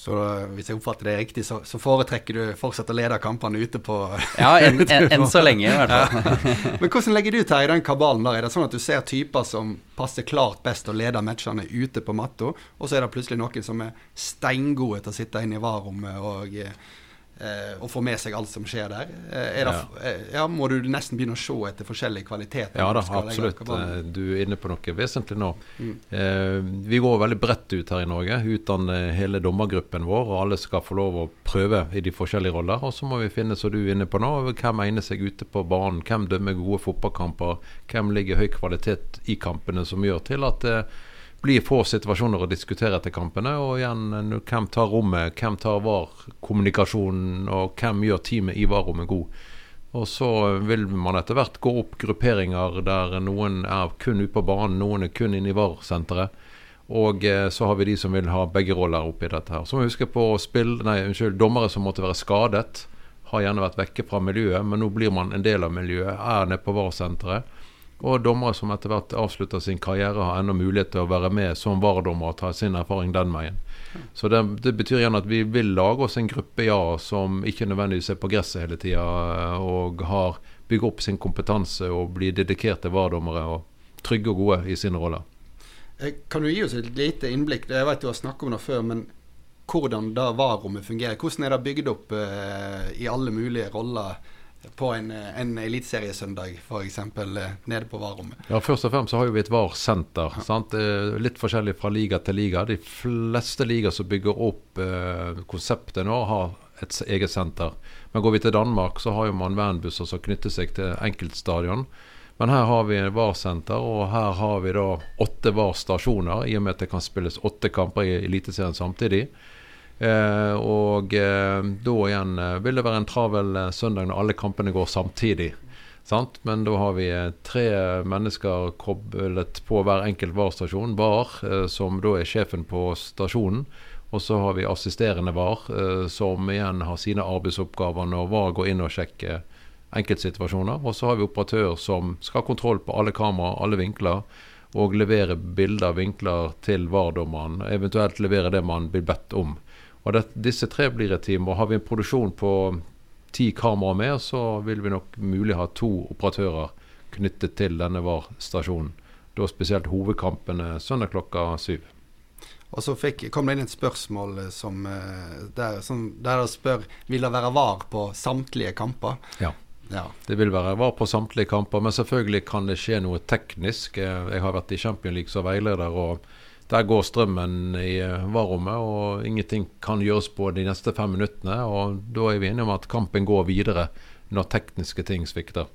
Så hvis jeg oppfatter det riktig, så, så foretrekker du fortsatt å lede kampene ute på
Ja, enn en, en så lenge, i hvert fall. Ja.
Men hvordan legger du til i den kabalen der? Er det sånn at du ser typer som passer klart best å lede matchene ute på matta, og så er det plutselig noen som er steingode til å sitte inne i varerommet og eh, eh, og få med seg alt som skjer der. Eh, det, ja. Eh, ja. Må du nesten begynne å se etter forskjellige kvaliteter?
Ja da, absolutt. Eh, du er inne på noe vesentlig nå. Mm. Eh, vi går veldig bredt ut her i Norge. Utdanne hele dommergruppen vår, og alle skal få lov å prøve i de forskjellige roller. Og så må vi finne, som du er inne på nå, hvem egner seg ute på banen. Hvem dømmer gode fotballkamper? Hvem ligger høy kvalitet i kampene som gjør til at eh, blir få situasjoner å diskutere etter kampene. Og igjen, hvem tar rommet, hvem tar VAR-kommunikasjonen, og hvem gjør teamet i VAR-rommet god. Og så vil man etter hvert gå opp grupperinger der noen er kun ute på banen, noen er kun inne i VAR-senteret. Og eh, så har vi de som vil ha begge roller oppi dette her. Så må vi huske på spill, nei, unnskyld, dommere som måtte være skadet. Har gjerne vært vekke fra miljøet, men nå blir man en del av miljøet. Er nede på VAR-senteret. Og dommere som etter hvert avslutter sin karriere, har ennå mulighet til å være med som VAR-dommer og ta sin erfaring den veien. Så det, det, betyr igjen at vi vil lage oss en gruppe ja, som ikke nødvendigvis er på gresset hele tida, og har bygger opp sin kompetanse og blir dedikerte VAR-dommere og trygge og gode i sine roller.
Eh, kan du gi oss et lite innblikk? Jeg vet du har snakket om det før, men hvordan da VAR-rommet fungerer? Hvordan er det bygd opp uh, i alle mulige roller? På en, en eliteseriesøndag, f.eks. Eh, nede på VAR-rommet?
Ja, Først og fremst så har vi et VAR-senter. Ja. Litt forskjellig fra liga til liga. De fleste ligaer som bygger opp eh, konseptet nå, har et eget senter. Men går vi til Danmark, så har jo man vanbusser som knytter seg til enkeltstadion. Men her har vi VAR-senter, og her har vi da åtte VAR-stasjoner, i og med at det kan spilles åtte kamper i Eliteserien samtidig. Eh, og eh, da igjen eh, vil det være en travel søndag når alle kampene går samtidig. Sant? Men da har vi tre mennesker koblet på hver enkelt VAR-stasjon. VAR, som da er sjefen på stasjonen. Og så har vi assisterende VAR, som igjen har sine arbeidsoppgaver når VAR går inn og sjekker enkeltsituasjoner. Og så har vi operatør som skal ha kontroll på alle kamera, alle vinkler. Og levere bilder, vinkler til VAR-dommeren. Eventuelt levere det man blir bedt om. Og det, disse tre blir et team. Og har vi en produksjon på ti kameraer mer, så vil vi nok mulig ha to operatører knyttet til denne VAR-stasjonen. Da spesielt hovedkampene søndag klokka syv.
Og så fikk, kom det inn et spørsmål som, eh, der, som, der det spør vil det være VAR på samtlige kamper.
Ja. ja. Det vil være VAR på samtlige kamper, men selvfølgelig kan det skje noe teknisk. Eh, jeg har vært i Champion League som veileder. og der går strømmen i eh, varerommet, og ingenting kan gjøres på de neste fem minuttene. og Da er vi enige om at kampen går videre når tekniske ting svikter.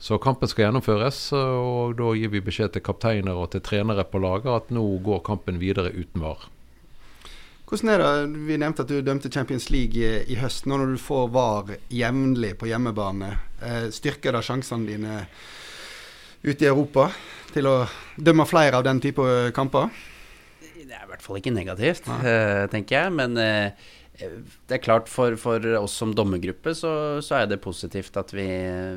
Så kampen skal gjennomføres, og da gir vi beskjed til kapteiner og til trenere på laget at nå går kampen videre uten VAR.
Hvordan er det, Vi nevnte at du dømte Champions League i, høst. Nå når du får VAR jevnlig på hjemmebane, eh, styrker det sjansene dine ute i Europa til å dømme flere av den type kamper?
Er hvert fall ikke negativt, uh, tenker jeg. Men uh, det er klart, for, for, oss som dommergruppe så, så, er det positivt at vi,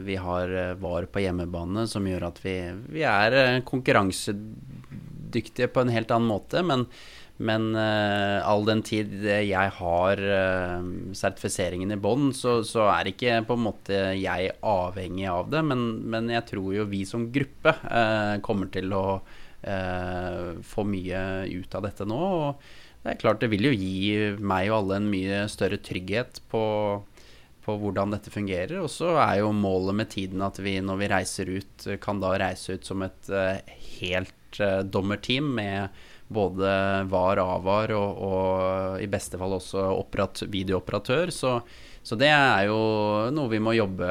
vi, har eh, VAR på hjemmebane, som gjør at vi, vi, er konkurransedyktige på en helt annen måte. Men, men uh, all den tid jeg har uh, sertifiseringen i bånn, så, så, er ikke på en måte jeg avhengig av det. Men, men jeg tror jo vi som gruppe uh, kommer til å eh, få mye ut av dette nå. Og det er klart det vil jo gi meg og alle en mye større trygghet på, på hvordan dette fungerer. Og så er jo målet med tiden at vi når vi reiser ut, kan da reise ut som et eh, helt eh, dommerteam med både VAR, AVAR og, og i beste fall også videooperatør. Så så det er jo noe vi må jobbe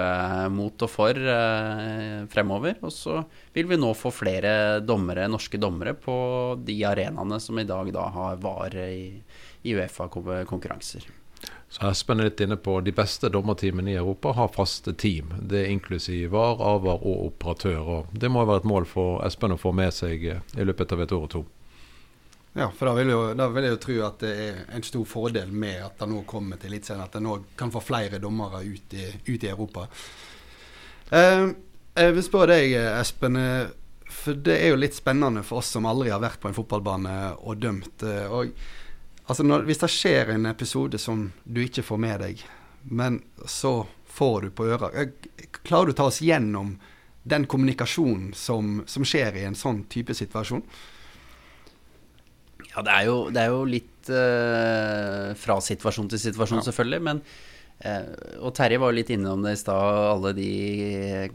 mot og for eh, fremover. Og så vil vi nå få flere dommere, norske dommere på de arenaene som i dag da har VAR i, i Uefa-konkurranser.
Så Espen er litt inne på de beste dommerteamene i Europa har faste team. Det er inklusiv VAR, AVAR og operatør. Og det må være et mål for Espen å få med seg i løpet av et år og to.
Ja, for da vil, jo, da vil, jeg jo tro at det er en stor fordel med at det nå kommer til Eliteserien. At det nå kan få flere dommere ut i, ut i Europa. Uh, jeg vil spørre deg, Espen. Eh, for det er jo litt spennende for oss som aldri har vært på en fotballbane og dømt. Eh, og, altså når, hvis det skjer en episode som du ikke får med deg, men så får du på øra Klarer du å ta oss gjennom den kommunikasjonen som, som skjer i en sånn type situasjon?
Ja, det er jo, det er jo litt uh, fra situasjon til situasjon, ja. selvfølgelig. Men uh, Og Terje var jo litt innom det i stad, alle de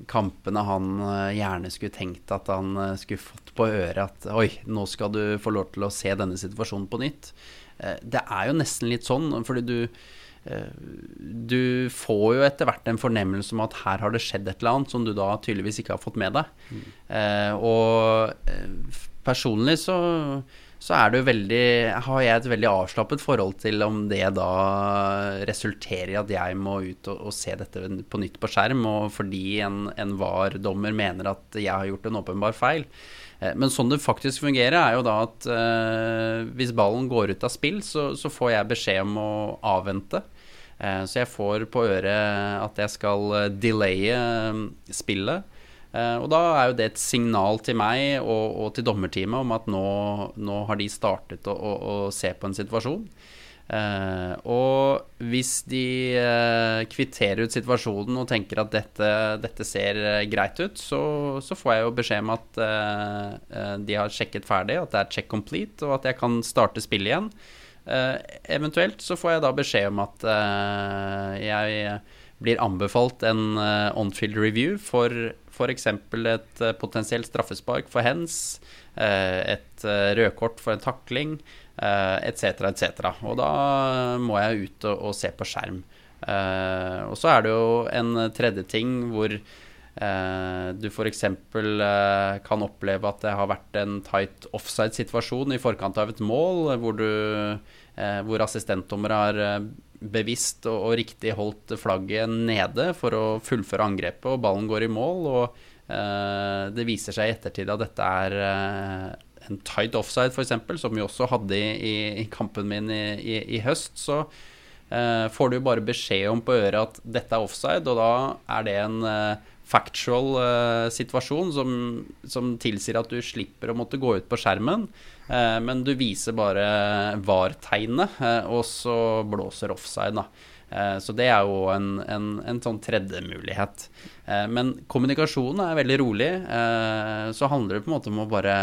kampene han uh, gjerne skulle tenkt at han skulle fått på øret at Oi, nå skal du få lov til å se denne situasjonen på nytt. det er jo nesten litt sånn, fordi du du får jo etter hvert en fornemmelse om at her har det skjedd et eller annet som du da tydeligvis ikke har fått med deg. Mm. og personlig så så er det jo veldig Har jeg et veldig avslappet forhold til om det da resulterer i at jeg må ut og, og se dette på nytt på skjerm, og fordi en, en VAR-dommer mener at jeg har gjort en åpenbar feil. Eh, men sånn det faktisk fungerer, er jo da at eh, hvis ballen går ut av spill, så, så, får jeg beskjed om å avvente. Eh, så jeg får på øret at jeg skal delaye spillet. Uh, og da er jo det et signal til meg og, og til dommerteamet om at nå, nå, har de startet å, å, å se på en situasjon. Uh, og hvis de uh, kvitterer ut situasjonen og tenker at dette, dette ser greit ut, så, så, får jeg jo beskjed om at de har sjekket ferdig, at det er check complete, og at jeg kan starte spillet igjen. eventuelt så får jeg da beskjed om at jeg blir anbefalt en on-field review for f.eks. et uh, potensielt straffespark for hens, uh, et uh, rødkort for en takling, etc., etc. Og da må jeg ut og, og se på skjerm. og så er det jo en tredje ting hvor du f.eks. Uh, kan oppleve at det har vært en tight offside-situasjon i forkant av et mål, hvor, du, hvor assistentdommere har bevisst og, og, riktig holdt flagget nede for å fullføre angrepet, og ballen går i mål. Og eh, det viser seg i ettertid at dette er eh, en tight offside, f.eks., som vi også hadde i, i kampen min i, i, i høst. Så eh, får du bare beskjed om på øret at dette er offside, og da er det en eh, factual uh, situasjon som, som, tilsier at du slipper å måtte gå ut på skjermen, men du viser bare VAR-tegnet, uh, og så blåser offside, da. Så det er jo en, en, en sånn tredje mulighet. Men kommunikasjonen er veldig rolig. Så handler det på en måte om å bare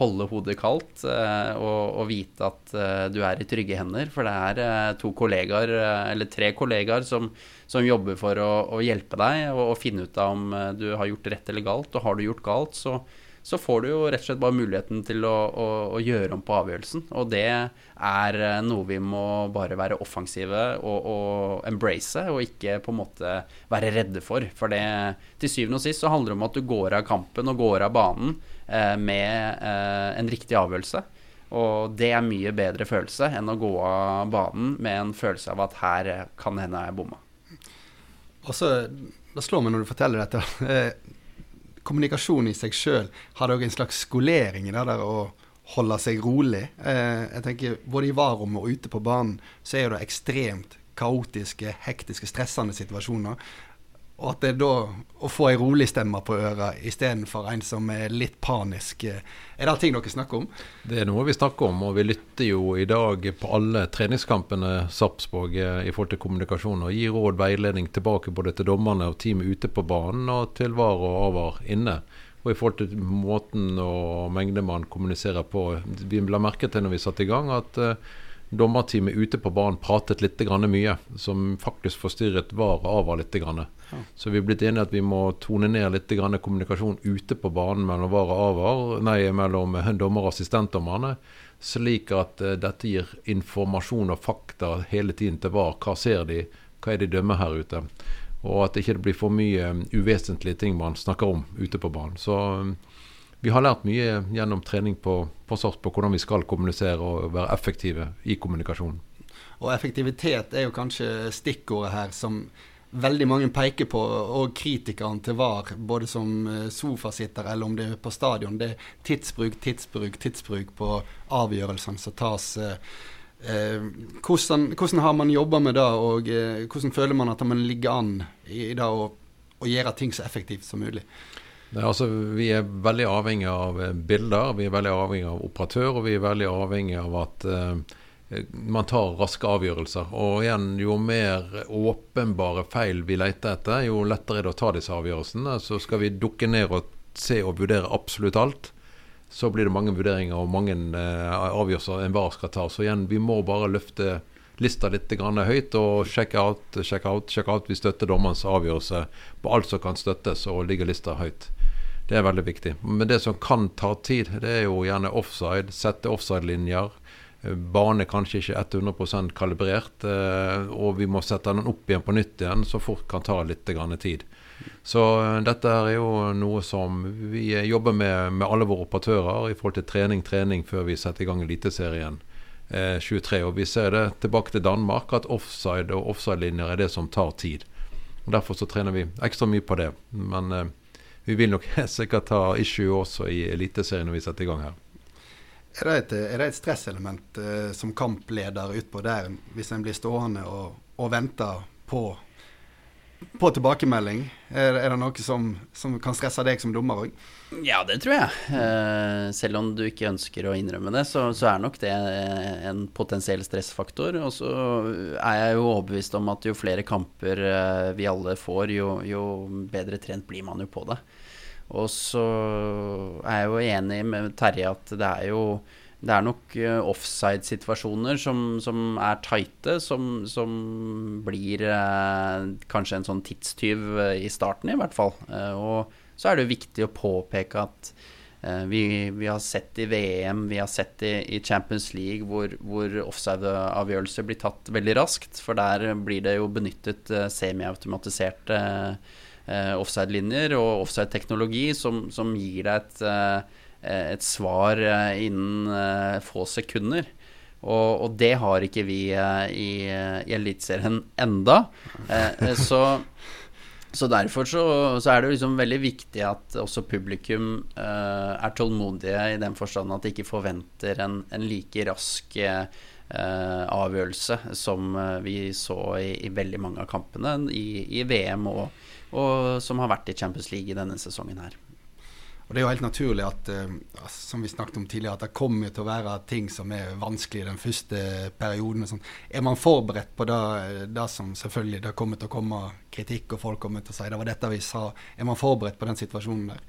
holde hodet kaldt og, og, vite at du er i trygge hender. For det er to kollegaer, eller tre kollegaer, som, som jobber for å, å hjelpe deg og, og, finne ut av om du har gjort rett eller galt. Og har du gjort galt, så, så får du jo rett og slett bare muligheten til å, å, å, gjøre om på avgjørelsen. Og det er noe vi må bare være offensive og, og embrace, og ikke på en måte være redde for. For det til syvende og sist så handler det om at du går av kampen og går av banen Eh, med eh, en riktig avgjørelse. Og det er mye bedre følelse enn å gå av banen med en følelse av at her kan hende jeg bomma.
Og så, Det slår meg når du forteller dette. Eh, kommunikasjon i seg sjøl, har dere en slags skolering i det der å holde seg rolig? jeg tenker Både i varerommet og ute på banen så er det ekstremt kaotiske, hektiske, stressende situasjoner. Og at det da å få ei rolig stemme på øra istedenfor en som er litt panisk, eh, er det ting dere snakker om?
Det er noe vi snakker om, og vi lytter jo i dag på alle treningskampene Sarpsborg eh, i forhold til kommunikasjon, og gir råd veiledning tilbake både til dommerne og teamet ute på banen, og til VAR og AVAR inne. Og i forhold til måten og mengden man kommuniserer på. Vi la merke til når vi satte i gang at uh, dommerteamet ute på banen pratet litt mye, som faktisk forstyrret VAR og AVAR litt. Ja. Så vi er blitt enige at vi må tone ned litt kommunikasjon ute på banen mellom VAR og AVAR, nei, mellom dommer og assistentdommerne, slik at uh, dette gir informasjon og fakta hele tiden til VAR. Hva ser de, hva er de dømmer her ute? Og at det ikke blir for mye um, uvesentlige ting man snakker om ute på banen. Så um, vi har lært mye gjennom trening på, på SORT på hvordan vi skal kommunisere og være effektive i kommunikasjonen.
Og effektivitet er jo kanskje stikkordet her som veldig mange peker på, og kritikerne til VAR, både som eh, sofasitter eller om det er på stadion, det er tidsbruk, tidsbruk, tidsbruk på avgjørelsene som tas. Eh, eh, hvordan, hvordan, har man jobba med det, og hvordan føler man at man ligger an i, i det å, å gjøre ting så effektivt som mulig?
Det, altså, vi er veldig avhengig av eh, bilder, vi er veldig avhengig av operatør, og vi er veldig avhengig av at uh, man tar raske avgjørelser. Og igjen, jo mer åpenbare feil vi leter etter, jo lettere er det å ta disse avgjørelsene. Så skal vi dukke ned og se og vurdere absolutt alt, så blir det mange vurderinger og mange uh, avgjørelser enhver skal ta. Så igjen, vi må bare løfte lista litt høyt og sjekke out, sjekke out, sjekke out. Vi støtter dommerens avgjørelse på alt som kan støttes, og ligger lista høyt. Det er veldig viktig. Men det som kan ta tid, det er jo gjerne offside. Sette offside-linjer. Eh, bane kanskje ikke 100 kalibrert, eh, og vi må sette den opp igjen på nytt igjen, så fort kan ta litt tid. Så eh, dette er jo noe som vi jobber med med alle våre operatører i forhold til trening, trening før vi setter i gang Eliteserien eh, 23. Og vi ser det tilbake til Danmark, at offside og offside-linjer er det som tar tid. Og Derfor så trener vi ekstra mye på det. Men vi vil nok sikkert ta issue også i Eliteserien når vi setter i gang her.
Er det et, er det et stresselement eh, som kampleder utpå der, hvis en blir stående og, og venter på på tilbakemelding? Er, det noe som, som, kan stresse deg som dommer òg?
Ja, det tror jeg. Eh, selv om du ikke ønsker å innrømme det, så, så, er nok det en potensiell stressfaktor. Og så er jeg jo overbevist om at jo flere kamper eh, vi alle får, jo, jo bedre trent blir man jo på det. Og så er jeg jo enig med Terje at det er jo det er nok uh, offside-situasjoner som, som, er tighte, som, som blir eh, kanskje en sånn tidstyv uh, i starten, i hvert fall. og så er det viktig å påpeke at vi, vi, har sett i VM, vi har sett i, i Champions League hvor, hvor offside-avgjørelser blir tatt veldig raskt. For der blir det jo benyttet semiautomatiserte offside-linjer og offside-teknologi som, som, gir deg et Eh, et svar eh, innen eh, få sekunder. Og, og, det har ikke vi i, i Eliteserien enda. så, så derfor så, så, er det liksom veldig viktig at også publikum er tålmodige i den forstand at de ikke forventer en, en like rask avgjørelse som vi så i, i, veldig mange av kampene i, i VM og, og, som har vært i Champions League i denne sesongen her.
Og Det er jo helt naturlig at uh, som vi snakket om tidligere, at det kommer til å være ting som er vanskelig i den første perioden. Sånn. Er man forberedt på det, det, som selvfølgelig det kommer til å komme kritikk, og folk kommer til å si det var dette vi sa. Er man forberedt på den situasjonen der?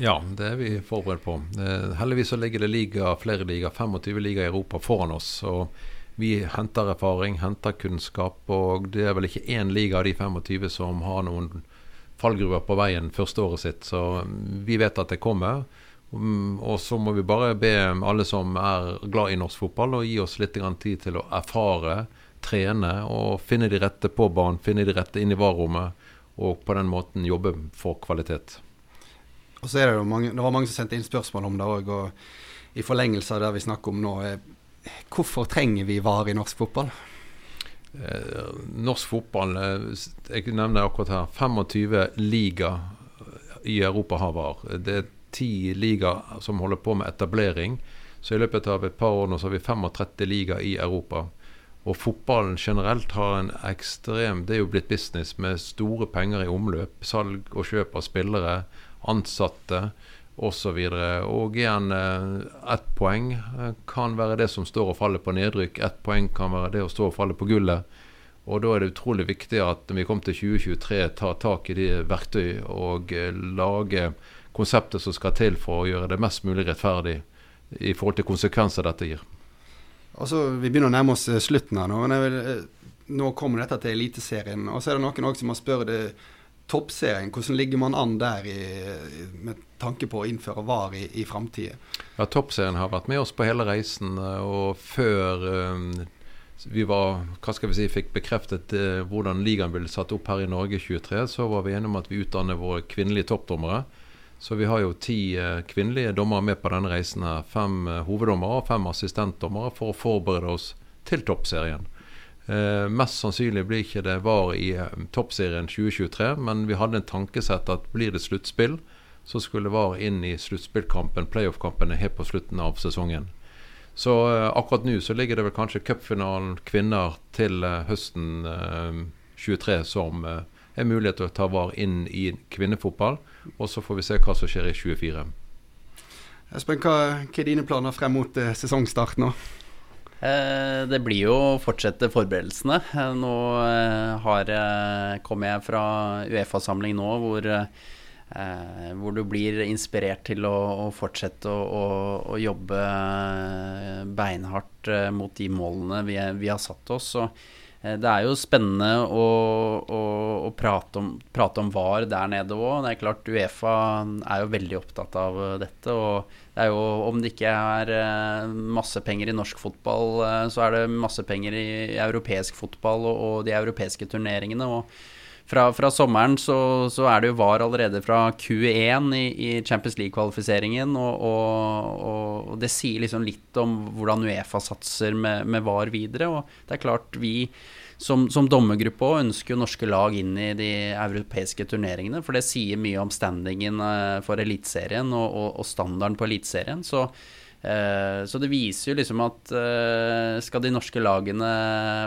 Ja, det er vi forberedt på. Eh, heldigvis så ligger det liga, flere liga, 25 liga i Europa foran oss. og vi henter erfaring, henter kunnskap, og det er vel ikke én liga av de 25 som har noen fallgruver på veien første året sitt. Så vi vet at det kommer. Mm, og så må vi bare be alle som er glad i norsk fotball, å gi oss litt tid til å erfare, trene og finne de rette på banen, finne de rette inn i varerommet, og på den måten jobbe for kvalitet.
Og så er Det jo mange, det var mange som sendte inn spørsmål om det òg. Og i forlengelse av det vi snakker om nå, hvorfor trenger vi VAR i norsk fotball?
Eh, norsk fotball eh, Jeg nevner akkurat her 25 liga i Europa har VAR. Det er ti liga som holder på med etablering. Så i løpet av et par år nå så har vi 35 liga i Europa. Og fotballen generelt har en ekstrem Det er jo blitt business med store penger i omløp. Salg og kjøp av spillere, ansatte osv. Og, og igjen, eh, ett poeng eh, kan være det som står og faller på nedrykk. Ett poeng kan være det å stå og falle på gullet. Og da er det utrolig viktig at når vi kommer til 2023, tar tak i de verktøy og eh, lager konseptet som skal til for å gjøre det mest mulig rettferdig i forhold til konsekvenser dette gir.
Altså, Vi begynner å nærme oss slutten her nå. men vil, Nå kommer dette til Eliteserien. Og så er det noen også som har spurt toppserien, hvordan ligger man an der i, med tanke på å innføre VAR i, i framtida?
Ja, toppserien har vært med oss på hele reisen. Og før um, vi var, hva skal vi si, fikk bekreftet uh, hvordan ligaen ble satt opp her i Norge 23, så var vi enige om at vi utdanner våre kvinnelige toppdommere. Så vi har jo ti kvinnelige dommere med på denne reisen. her, Fem hoveddommere og fem assistentdommere for å forberede oss til toppserien. Eh, mest sannsynlig blir ikke det var i eh, toppserien 2023, men vi hadde en tankesett at blir det sluttspill, så skulle VAR inn i sluttspillkampen, playoff-kampene, helt på slutten av sesongen. Så eh, akkurat nå så ligger det vel kanskje cupfinalen kvinner til eh, høsten 23 eh, som eh, er mulighet til å ta VAR inn i kvinnefotball. Og så får vi se hva som skjer i 24.
Espen, hva, hva er dine planer frem mot sesongstart nå?
Eh, det blir jo å fortsette forberedelsene. Eh, nå eh, har, kommer jeg fra Uefa-samling nå hvor, hvor, du blir inspirert til å, å fortsette å, å, å, jobbe beinhardt mot de målene vi, vi har satt oss. Det er jo spennende å, å prate, om, prate, om, VAR der nede òg. Det er klart Uefa er jo veldig opptatt av dette. Og det er jo, om det ikke er eh, masse penger i norsk fotball, eh, så er det masse penger i europeisk fotball og, og de europeiske turneringene. og fra, fra, sommeren så, så, er det jo VAR allerede fra Q1 i, i Champions League-kvalifiseringen. Og, og, og, det sier liksom litt om hvordan Uefa satser med, med VAR videre. Og det er klart vi som, som dommergruppe òg ønsker jo norske lag inn i de europeiske turneringene. For det sier mye om standingen eh, for Eliteserien og, og, standarden på Eliteserien. Så Eh, så det viser jo liksom at eh, skal de norske lagene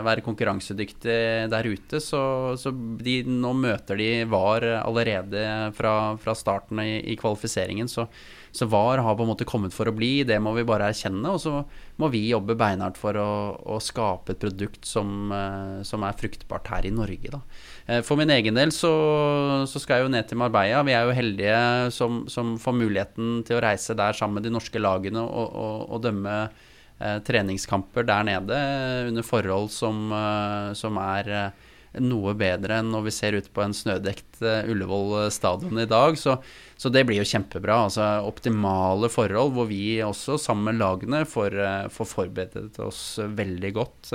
være konkurransedyktige der ute, så, så de, nå møter de VAR allerede fra, fra starten i, i kvalifiseringen. Så, så, VAR har på en måte kommet for å bli, det må vi bare erkjenne. Og så må vi jobbe beinhardt for å, å skape et produkt som, som, er fruktbart her i Norge. Da. For min egen del så, så, skal jeg jo ned til Marbella. Vi er jo heldige som, som får muligheten til å reise der sammen med de norske lagene. og å, dømme eh, treningskamper der nede under forhold som, eh, som er eh, noe bedre enn når vi ser ut på en snødekt Ullevål stadion i dag. Så, så, det blir jo kjempebra. Altså optimale forhold hvor vi også sammen med lagene får, får forberedt oss veldig godt.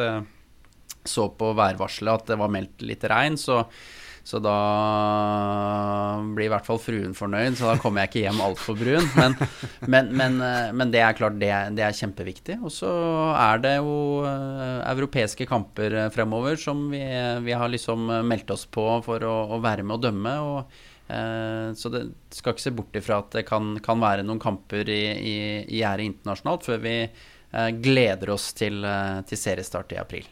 Så på værvarselet at det var meldt litt regn, så så da blir i hvert fall fruen fornøyd, så da kommer jeg ikke hjem altfor brun. Men, men, men, eh, men, det er klart, det, det er kjempeviktig. Og så er det jo uh, europeiske kamper eh, fremover som vi, vi, har liksom meldt oss på for å, å være med og dømme. Og, så det skal ikke se bort ifra at det kan, kan være noen kamper i, i, i gjerdet internasjonalt før vi gleder oss til, til seriestart i april.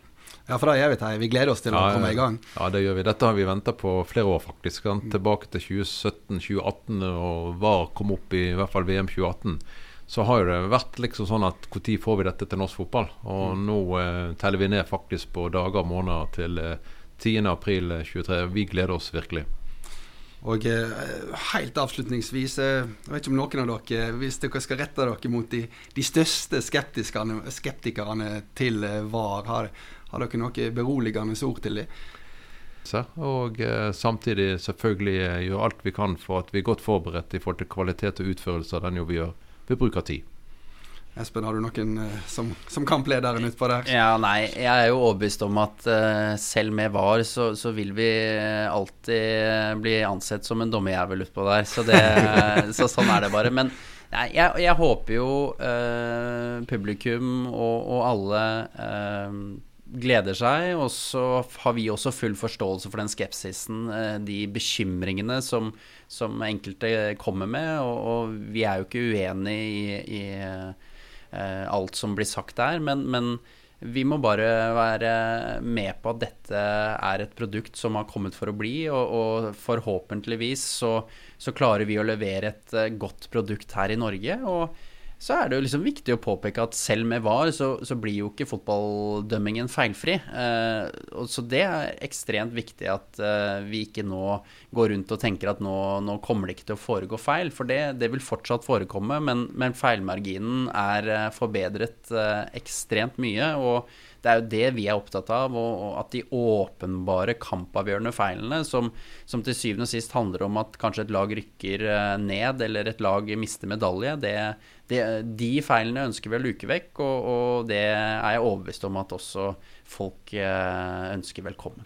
Ja, for da er vi her. Vi gleder oss til ja, å komme i gang.
Ja, det gjør vi. Dette har vi venta på flere år, faktisk. Tilbake til 2017-2018, og VAR kom opp i, i hvert fall VM 2018. Så har det vært liksom sånn at når får vi dette til norsk fotball? Og mm. nå eh, teller vi ned faktisk på dager og måneder til eh, 10.4.23. Vi gleder oss virkelig.
Og eh, helt avslutningsvis, eh, jeg vet ikke om noen av dere, hvis dere skal rette dere mot de, de største skeptikerne til eh, VAR, har, har dere noe beroligende ord til dem?
Og eh, samtidig selvfølgelig eh, gjøre alt vi kan for at vi er godt forberedt i forhold til kvalitet og utførelse av den jobben vi gjør, ved bruk av tid.
Espen, har du noen eh, som, som kamplederen utpå der?
Ja, nei, jeg er jo overbevist om at eh, selv med VAR så, så, vil vi alltid bli ansett som en dommerjævel utpå der. Så, det, så, sånn er det bare. Men nei, jeg, jeg, håper jo eh, publikum og, og alle gleder seg, og så har vi også full forståelse for den skepsisen, eh, de bekymringene som, som enkelte kommer med. Og, og, vi er jo ikke uenig i, i uh, alt som blir sagt der, men, men, vi må bare være med på at dette er et produkt som har kommet for å bli, og, og forhåpentligvis så, så, klarer vi å levere et uh, godt produkt her i Norge. og så er det jo liksom viktig å påpeke at selv med VAR, så, så blir jo ikke fotballdømmingen feilfri. Eh, så det er ekstremt viktig at eh, vi ikke nå går rundt og tenker at nå, nå, kommer det ikke til å foregå feil. For det, det vil fortsatt forekomme, men, men feilmarginen er eh, forbedret eh, ekstremt mye. og det er jo det vi er opptatt av, og, at de åpenbare kampavgjørende feilene, som, som, til syvende og sist handler om at kanskje et lag rykker eh, ned, eller et lag mister medalje, det, det, de feilene ønsker vi å luke vekk, og, og, det er jeg overbevist om at også folk eh, ønsker velkommen.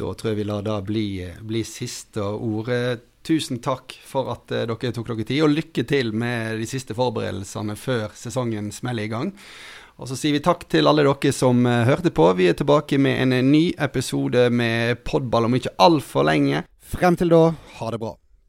Da tror jeg vi lar det bli, bli siste ordet. Tusen takk for at eh, dere tok dere tid, og lykke til med de siste forberedelsene før sesongen smeller i gang. Og så sier vi takk til alle dere som uh, hørte på. Vi er tilbake med en ny episode med podball om ikke altfor lenge. Frem til da, ha det bra.